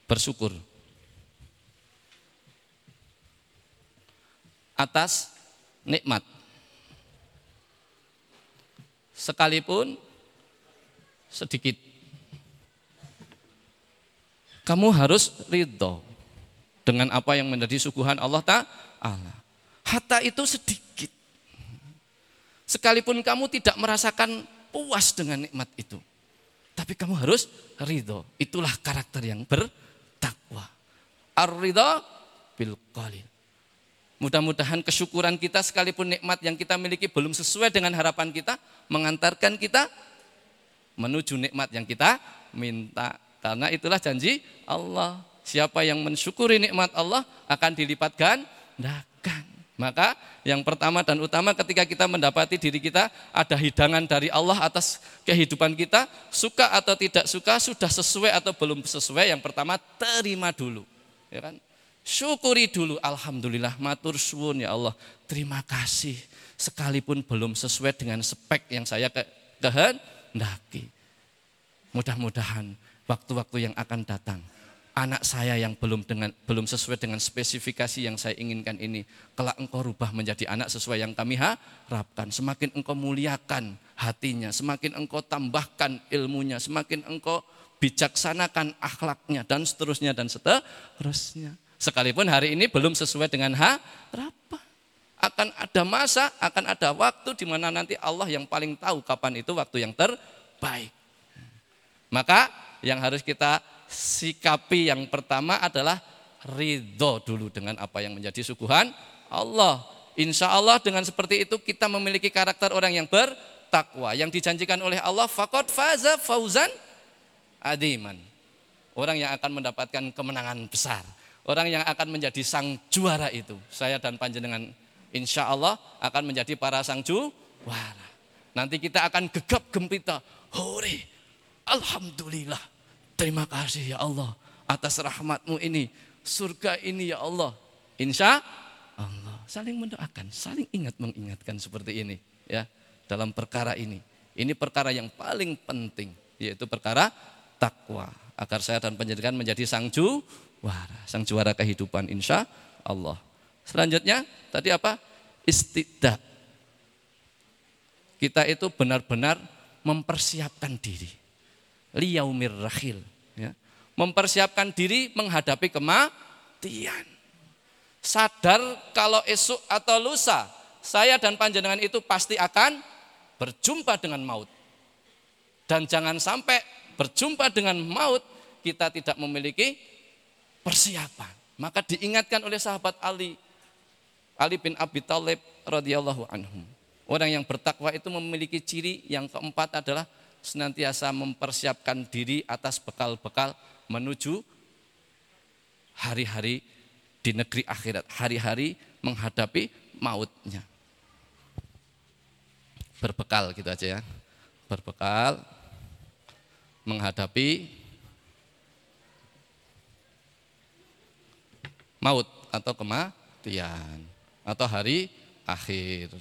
bersyukur. Atas nikmat sekalipun sedikit. Kamu harus ridho dengan apa yang menjadi suguhan Allah Ta'ala. Hatta itu sedikit. Sekalipun kamu tidak merasakan puas dengan nikmat itu. Tapi kamu harus ridho. Itulah karakter yang bertakwa. Ar-ridho bil qalil. Mudah-mudahan kesyukuran kita sekalipun nikmat yang kita miliki belum sesuai dengan harapan kita, mengantarkan kita menuju nikmat yang kita minta. Karena itulah janji Allah. Siapa yang mensyukuri nikmat Allah akan dilipat gandakan. Maka yang pertama dan utama ketika kita mendapati diri kita ada hidangan dari Allah atas kehidupan kita, suka atau tidak suka, sudah sesuai atau belum sesuai, yang pertama terima dulu. Ya kan? Syukuri dulu, Alhamdulillah, matur suwun ya Allah. Terima kasih, sekalipun belum sesuai dengan spek yang saya ke kehendaki. Mudah-mudahan waktu-waktu yang akan datang, anak saya yang belum dengan belum sesuai dengan spesifikasi yang saya inginkan ini, kelak engkau rubah menjadi anak sesuai yang kami harapkan. Semakin engkau muliakan hatinya, semakin engkau tambahkan ilmunya, semakin engkau bijaksanakan akhlaknya dan seterusnya dan seterusnya. Sekalipun hari ini belum sesuai dengan harapan. Akan ada masa, akan ada waktu di mana nanti Allah yang paling tahu kapan itu waktu yang terbaik. Maka yang harus kita sikapi yang pertama adalah ridho dulu dengan apa yang menjadi suguhan Allah. Insya Allah dengan seperti itu kita memiliki karakter orang yang bertakwa. Yang dijanjikan oleh Allah, fakot faza fauzan adiman. Orang yang akan mendapatkan kemenangan besar. Orang yang akan menjadi sang juara itu. Saya dan panjenengan insya Allah akan menjadi para sang juara. Nanti kita akan gegap gempita. Hore, Alhamdulillah. Terima kasih ya Allah atas rahmatmu ini. Surga ini ya Allah. Insya Allah. Saling mendoakan, saling ingat mengingatkan seperti ini. ya Dalam perkara ini. Ini perkara yang paling penting. Yaitu perkara takwa. Agar saya dan panjenengan menjadi sang juara, sang juara kehidupan insya Allah. Selanjutnya tadi apa? Istidak. Kita itu benar-benar mempersiapkan diri. Liyaumir rahil. Ya. Mempersiapkan diri menghadapi kematian. Sadar kalau esok atau lusa saya dan panjenengan itu pasti akan berjumpa dengan maut. Dan jangan sampai berjumpa dengan maut kita tidak memiliki persiapan. Maka diingatkan oleh sahabat Ali, Ali bin Abi Thalib radhiyallahu anhu. Orang yang bertakwa itu memiliki ciri yang keempat adalah senantiasa mempersiapkan diri atas bekal-bekal menuju hari-hari di negeri akhirat, hari-hari menghadapi mautnya. Berbekal gitu aja ya. Berbekal menghadapi maut atau kematian atau hari akhir.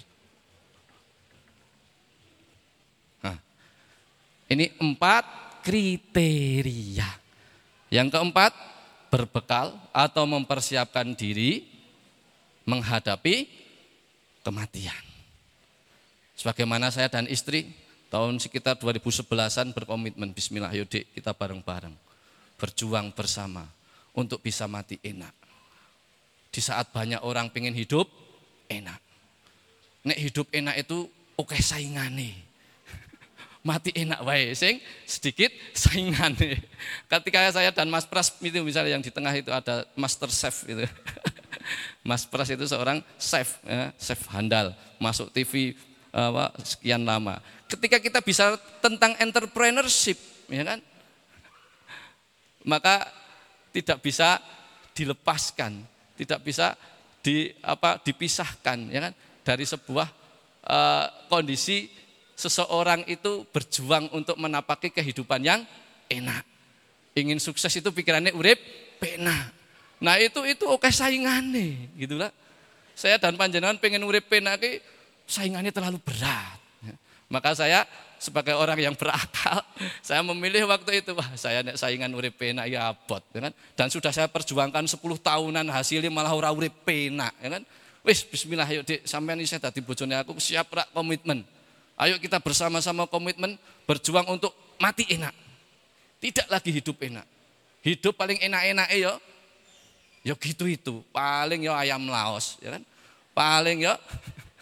Ini empat kriteria. Yang keempat, berbekal atau mempersiapkan diri menghadapi kematian. Sebagaimana saya dan istri tahun sekitar 2011-an berkomitmen bismillah yuk kita bareng-bareng berjuang bersama untuk bisa mati enak. Di saat banyak orang pengen hidup enak. Nek hidup enak itu oke okay, saingane. Mati enak wae sing sedikit saingane. Ketika saya dan Mas Pras itu misalnya yang di tengah itu ada master chef itu. Mas Pras itu seorang chef, ya, chef handal, masuk TV apa, sekian lama. Ketika kita bisa tentang entrepreneurship, ya kan? Maka tidak bisa dilepaskan tidak bisa di apa dipisahkan ya kan dari sebuah uh, kondisi seseorang itu berjuang untuk menapaki kehidupan yang enak. Ingin sukses itu pikirannya urip pena. Nah itu itu oke saingannya gitulah. Saya dan panjenengan pengen urip ke saingannya terlalu berat. Maka saya sebagai orang yang berakal, saya memilih waktu itu, wah saya saingan urip pena ya abot, ya kan? Dan sudah saya perjuangkan 10 tahunan hasilnya malah ora urip pena, ya kan? Wis bismillah ayo Dik, sampean saya tadi bojone aku siap rak komitmen. Ayo kita bersama-sama komitmen berjuang untuk mati enak. Tidak lagi hidup enak. Hidup paling enak-enak ya ya gitu itu. Paling ya ayam laos, ya kan? Paling ya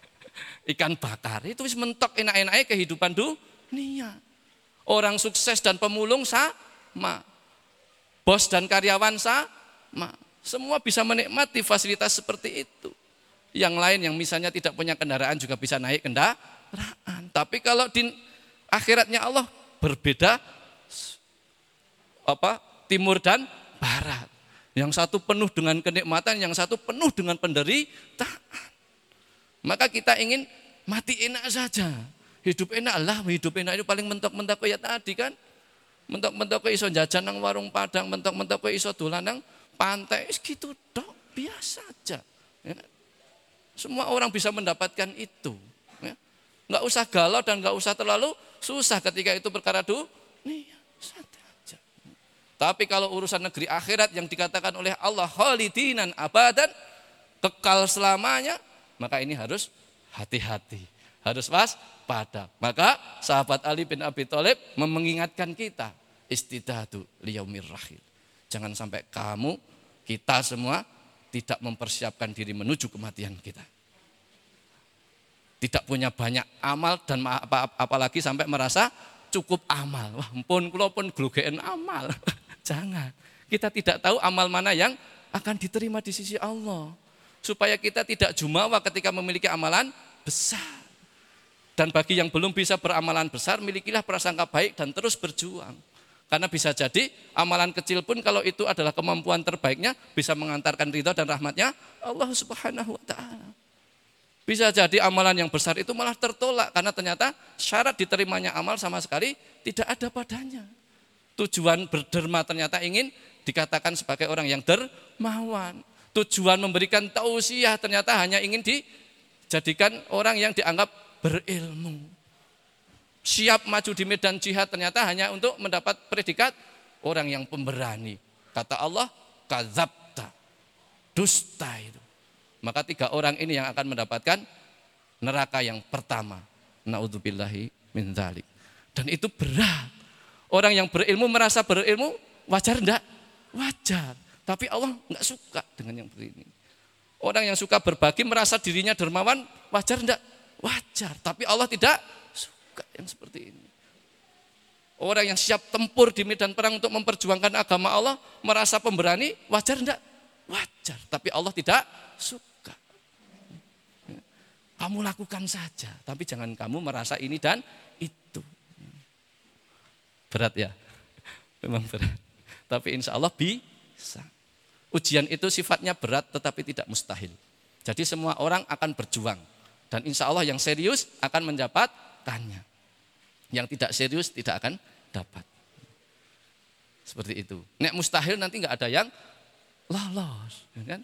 ikan bakar. Itu wis mentok enak-enaknya kehidupan dunia. Orang sukses dan pemulung sama. Bos dan karyawan sama. Semua bisa menikmati fasilitas seperti itu. Yang lain yang misalnya tidak punya kendaraan juga bisa naik kendaraan Tapi kalau di akhiratnya Allah berbeda apa timur dan barat. Yang satu penuh dengan kenikmatan, yang satu penuh dengan penderitaan. Maka kita ingin mati enak saja. Hidup enak lah, hidup enak itu paling mentok-mentok kayak tadi kan. Mentok-mentok iso jajan nang warung Padang, mentok-mentok iso dolan nang pantai, gitu dok, biasa aja. Ya? Semua orang bisa mendapatkan itu. Nggak usah galau dan nggak usah terlalu susah ketika itu perkara dunia. Tapi kalau urusan negeri akhirat yang dikatakan oleh Allah khalidinan abadan, kekal selamanya, maka ini harus hati-hati. Harus waspada. Maka sahabat Ali bin Abi Thalib mengingatkan kita, istidadu liyaumir rahil. Jangan sampai kamu, kita semua tidak mempersiapkan diri menuju kematian kita tidak punya banyak amal dan apalagi sampai merasa cukup amal. Wah, pun kula pun glugeen amal. Jangan. Kita tidak tahu amal mana yang akan diterima di sisi Allah. Supaya kita tidak jumawa ketika memiliki amalan besar. Dan bagi yang belum bisa beramalan besar, milikilah prasangka baik dan terus berjuang. Karena bisa jadi amalan kecil pun kalau itu adalah kemampuan terbaiknya bisa mengantarkan ridho dan rahmatnya Allah subhanahu wa ta'ala. Bisa jadi amalan yang besar itu malah tertolak karena ternyata syarat diterimanya amal sama sekali tidak ada padanya. Tujuan berderma ternyata ingin dikatakan sebagai orang yang dermawan. Tujuan memberikan tausiah ternyata hanya ingin dijadikan orang yang dianggap berilmu. Siap maju di medan jihad ternyata hanya untuk mendapat predikat orang yang pemberani. Kata Allah, kazabta, dusta itu. Maka tiga orang ini yang akan mendapatkan neraka yang pertama. Naudzubillahi min dzalik. Dan itu berat. Orang yang berilmu merasa berilmu wajar enggak? Wajar. Tapi Allah enggak suka dengan yang begini. Orang yang suka berbagi merasa dirinya dermawan wajar enggak? Wajar. Tapi Allah tidak suka yang seperti ini. Orang yang siap tempur di medan perang untuk memperjuangkan agama Allah merasa pemberani wajar enggak? Wajar. Tapi Allah tidak suka. Kamu lakukan saja, tapi jangan kamu merasa ini dan itu. Berat ya? Memang berat. Tapi insya Allah bisa. Ujian itu sifatnya berat tetapi tidak mustahil. Jadi semua orang akan berjuang. Dan insya Allah yang serius akan mendapatkannya. Yang tidak serius tidak akan dapat. Seperti itu. Nek mustahil nanti nggak ada yang lolos. Ya kan?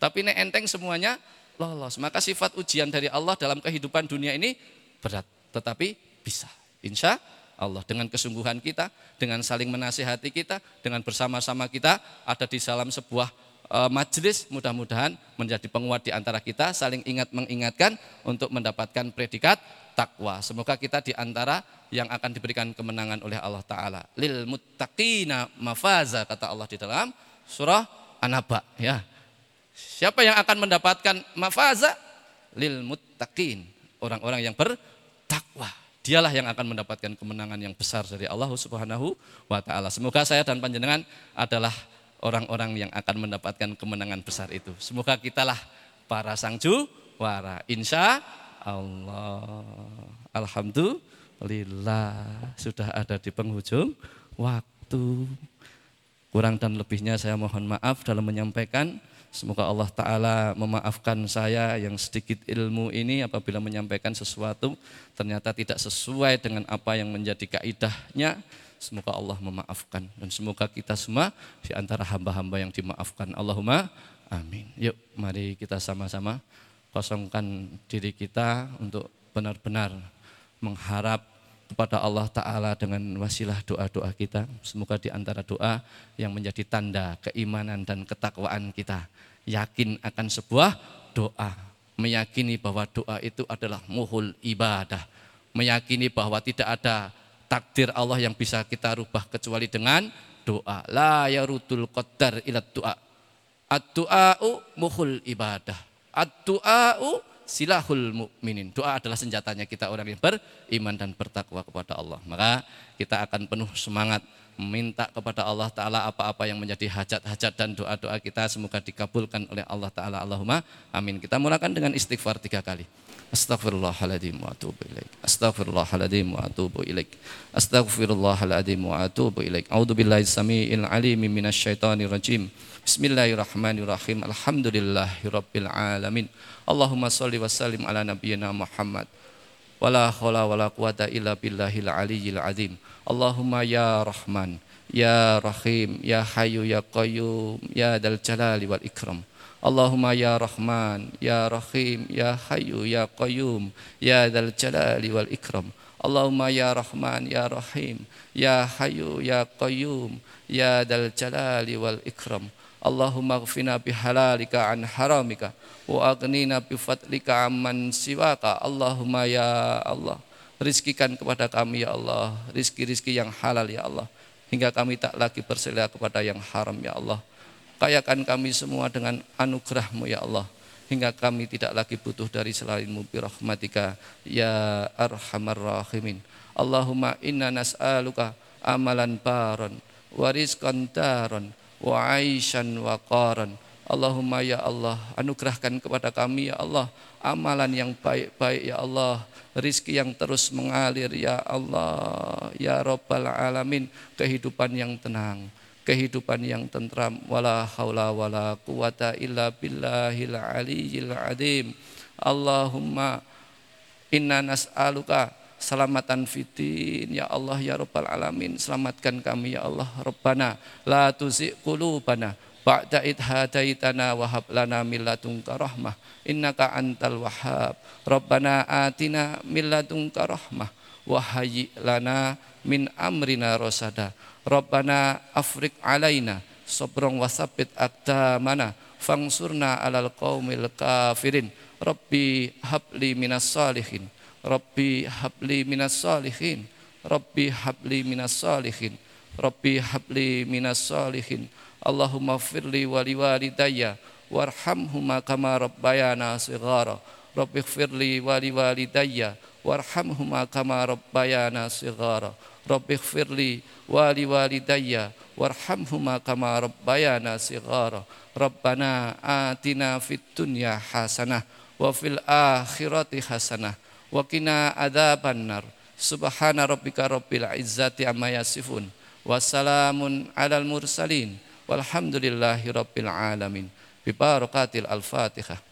Tapi nek enteng semuanya lolos. Maka sifat ujian dari Allah dalam kehidupan dunia ini berat, tetapi bisa. Insya Allah dengan kesungguhan kita, dengan saling menasihati kita, dengan bersama-sama kita ada di dalam sebuah e, majelis mudah-mudahan menjadi penguat di antara kita saling ingat mengingatkan untuk mendapatkan predikat takwa. Semoga kita di antara yang akan diberikan kemenangan oleh Allah taala. Lil muttaqina mafaza kata Allah di dalam surah An-Naba ya. Siapa yang akan mendapatkan mafaza? Lil muttaqin. Orang-orang yang bertakwa. Dialah yang akan mendapatkan kemenangan yang besar dari Allah Subhanahu wa taala. Semoga saya dan panjenengan adalah orang-orang yang akan mendapatkan kemenangan besar itu. Semoga kitalah para sang juara. Insya Allah. Alhamdulillah sudah ada di penghujung waktu. Kurang dan lebihnya saya mohon maaf dalam menyampaikan Semoga Allah Ta'ala memaafkan saya yang sedikit ilmu ini apabila menyampaikan sesuatu ternyata tidak sesuai dengan apa yang menjadi kaidahnya. Semoga Allah memaafkan dan semoga kita semua di antara hamba-hamba yang dimaafkan. Allahumma amin. Yuk mari kita sama-sama kosongkan diri kita untuk benar-benar mengharap kepada Allah Ta'ala dengan wasilah doa-doa kita. Semoga di antara doa yang menjadi tanda keimanan dan ketakwaan kita. Yakin akan sebuah doa. Meyakini bahwa doa itu adalah muhul ibadah. Meyakini bahwa tidak ada takdir Allah yang bisa kita rubah kecuali dengan doa. La yarudul qadar ilat doa. Ad-du'a'u muhul ibadah. Ad-du'a'u silahul mukminin. Doa adalah senjatanya kita orang yang beriman dan bertakwa kepada Allah. Maka kita akan penuh semangat meminta kepada Allah Ta'ala apa-apa yang menjadi hajat-hajat dan doa-doa kita. Semoga dikabulkan oleh Allah Ta'ala. Allahumma amin. Kita mulakan dengan istighfar tiga kali. Astaghfirullahaladzim wa atubu ilaik. Astaghfirullahaladzim wa atubu ilaik. Astaghfirullahaladzim wa atubu ilaik. A'udhu billahi sami'il alimi minasyaitanir Bismillahirrahmanirrahim. Alhamdulillahirabbil alamin Allahumma salli wa sallim ala nabiyyina Muhammad. Wala khawla wala quwata illa billahil aliyyil azim. Allahumma ya Rahman ya Rahim ya Hayyu ya Qayyum ya Dal Jalali wal Ikram. Allahumma ya Rahman ya Rahim ya Hayyu ya Qayyum ya Dal Jalali wal Ikram. Allahumma ya Rahman ya Rahim ya Hayyu ya Qayyum ya Dal Jalali wal Ikram Allahumma gfina bihalalika an haramika wa aghnina bifadlika amman siwaka. Allahumma ya Allah rizkikan kepada kami ya Allah rizki-rizki yang halal ya Allah. Hingga kami tak lagi berselia kepada yang haram ya Allah. Kayakan kami semua dengan anugerahmu ya Allah. Hingga kami tidak lagi butuh dari selainmu birahmatika ya arhamar rahimin. Allahumma inna nas'aluka amalan baron warizkan daron wa aishan wa qaran. Allahumma ya Allah anugerahkan kepada kami ya Allah amalan yang baik-baik ya Allah rizki yang terus mengalir ya Allah ya Rabbal Alamin. Kehidupan yang tenang kehidupan yang tentram. Wala haula wala quwata illa billahil aliyyil adim. Allahumma inna nas'aluka selamatan fitin ya Allah ya Rabbal alamin. Selamatkan kami ya Allah Rabbana. La tuzi qulubana ba'da id hadaitana wa hab lana min ladunka rahmah. Innaka antal wahhab. Rabbana atina min ladunka rahmah wa hayyi lana min amrina rosada Rabbana afrik alaina sabrong wasabit aqdamana fangsurna alal qaumil kafirin. Rabbi habli minas salihin Rabbi habli minas salihin. Rabbi habli minas salihin. Rabbi habli minas salihin. Allahumma firli wali walidayya. Warhamhuma kama rabbayana sighara. Rabbi firli wali walidayya. Warhamhuma kama rabbayana sighara. Rabbi firli wali walidayya. Warhamhuma kama rabbayana sighara. Rabbana atina fid dunya hasanah wa fil akhirati hasanah wa qina adzabannar subhana rabbika rabbil izzati amma yasifun. Wassalamun alal mursalin. Walhamdulillahi rabbil alamin. Bi barakatil al-fatihah.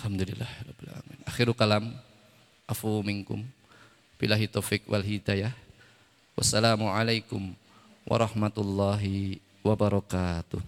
Alhamdulillah Akhiru kalam afu minkum. Billahi taufik wal hidayah. Wassalamualaikum warahmatullahi wabarakatuh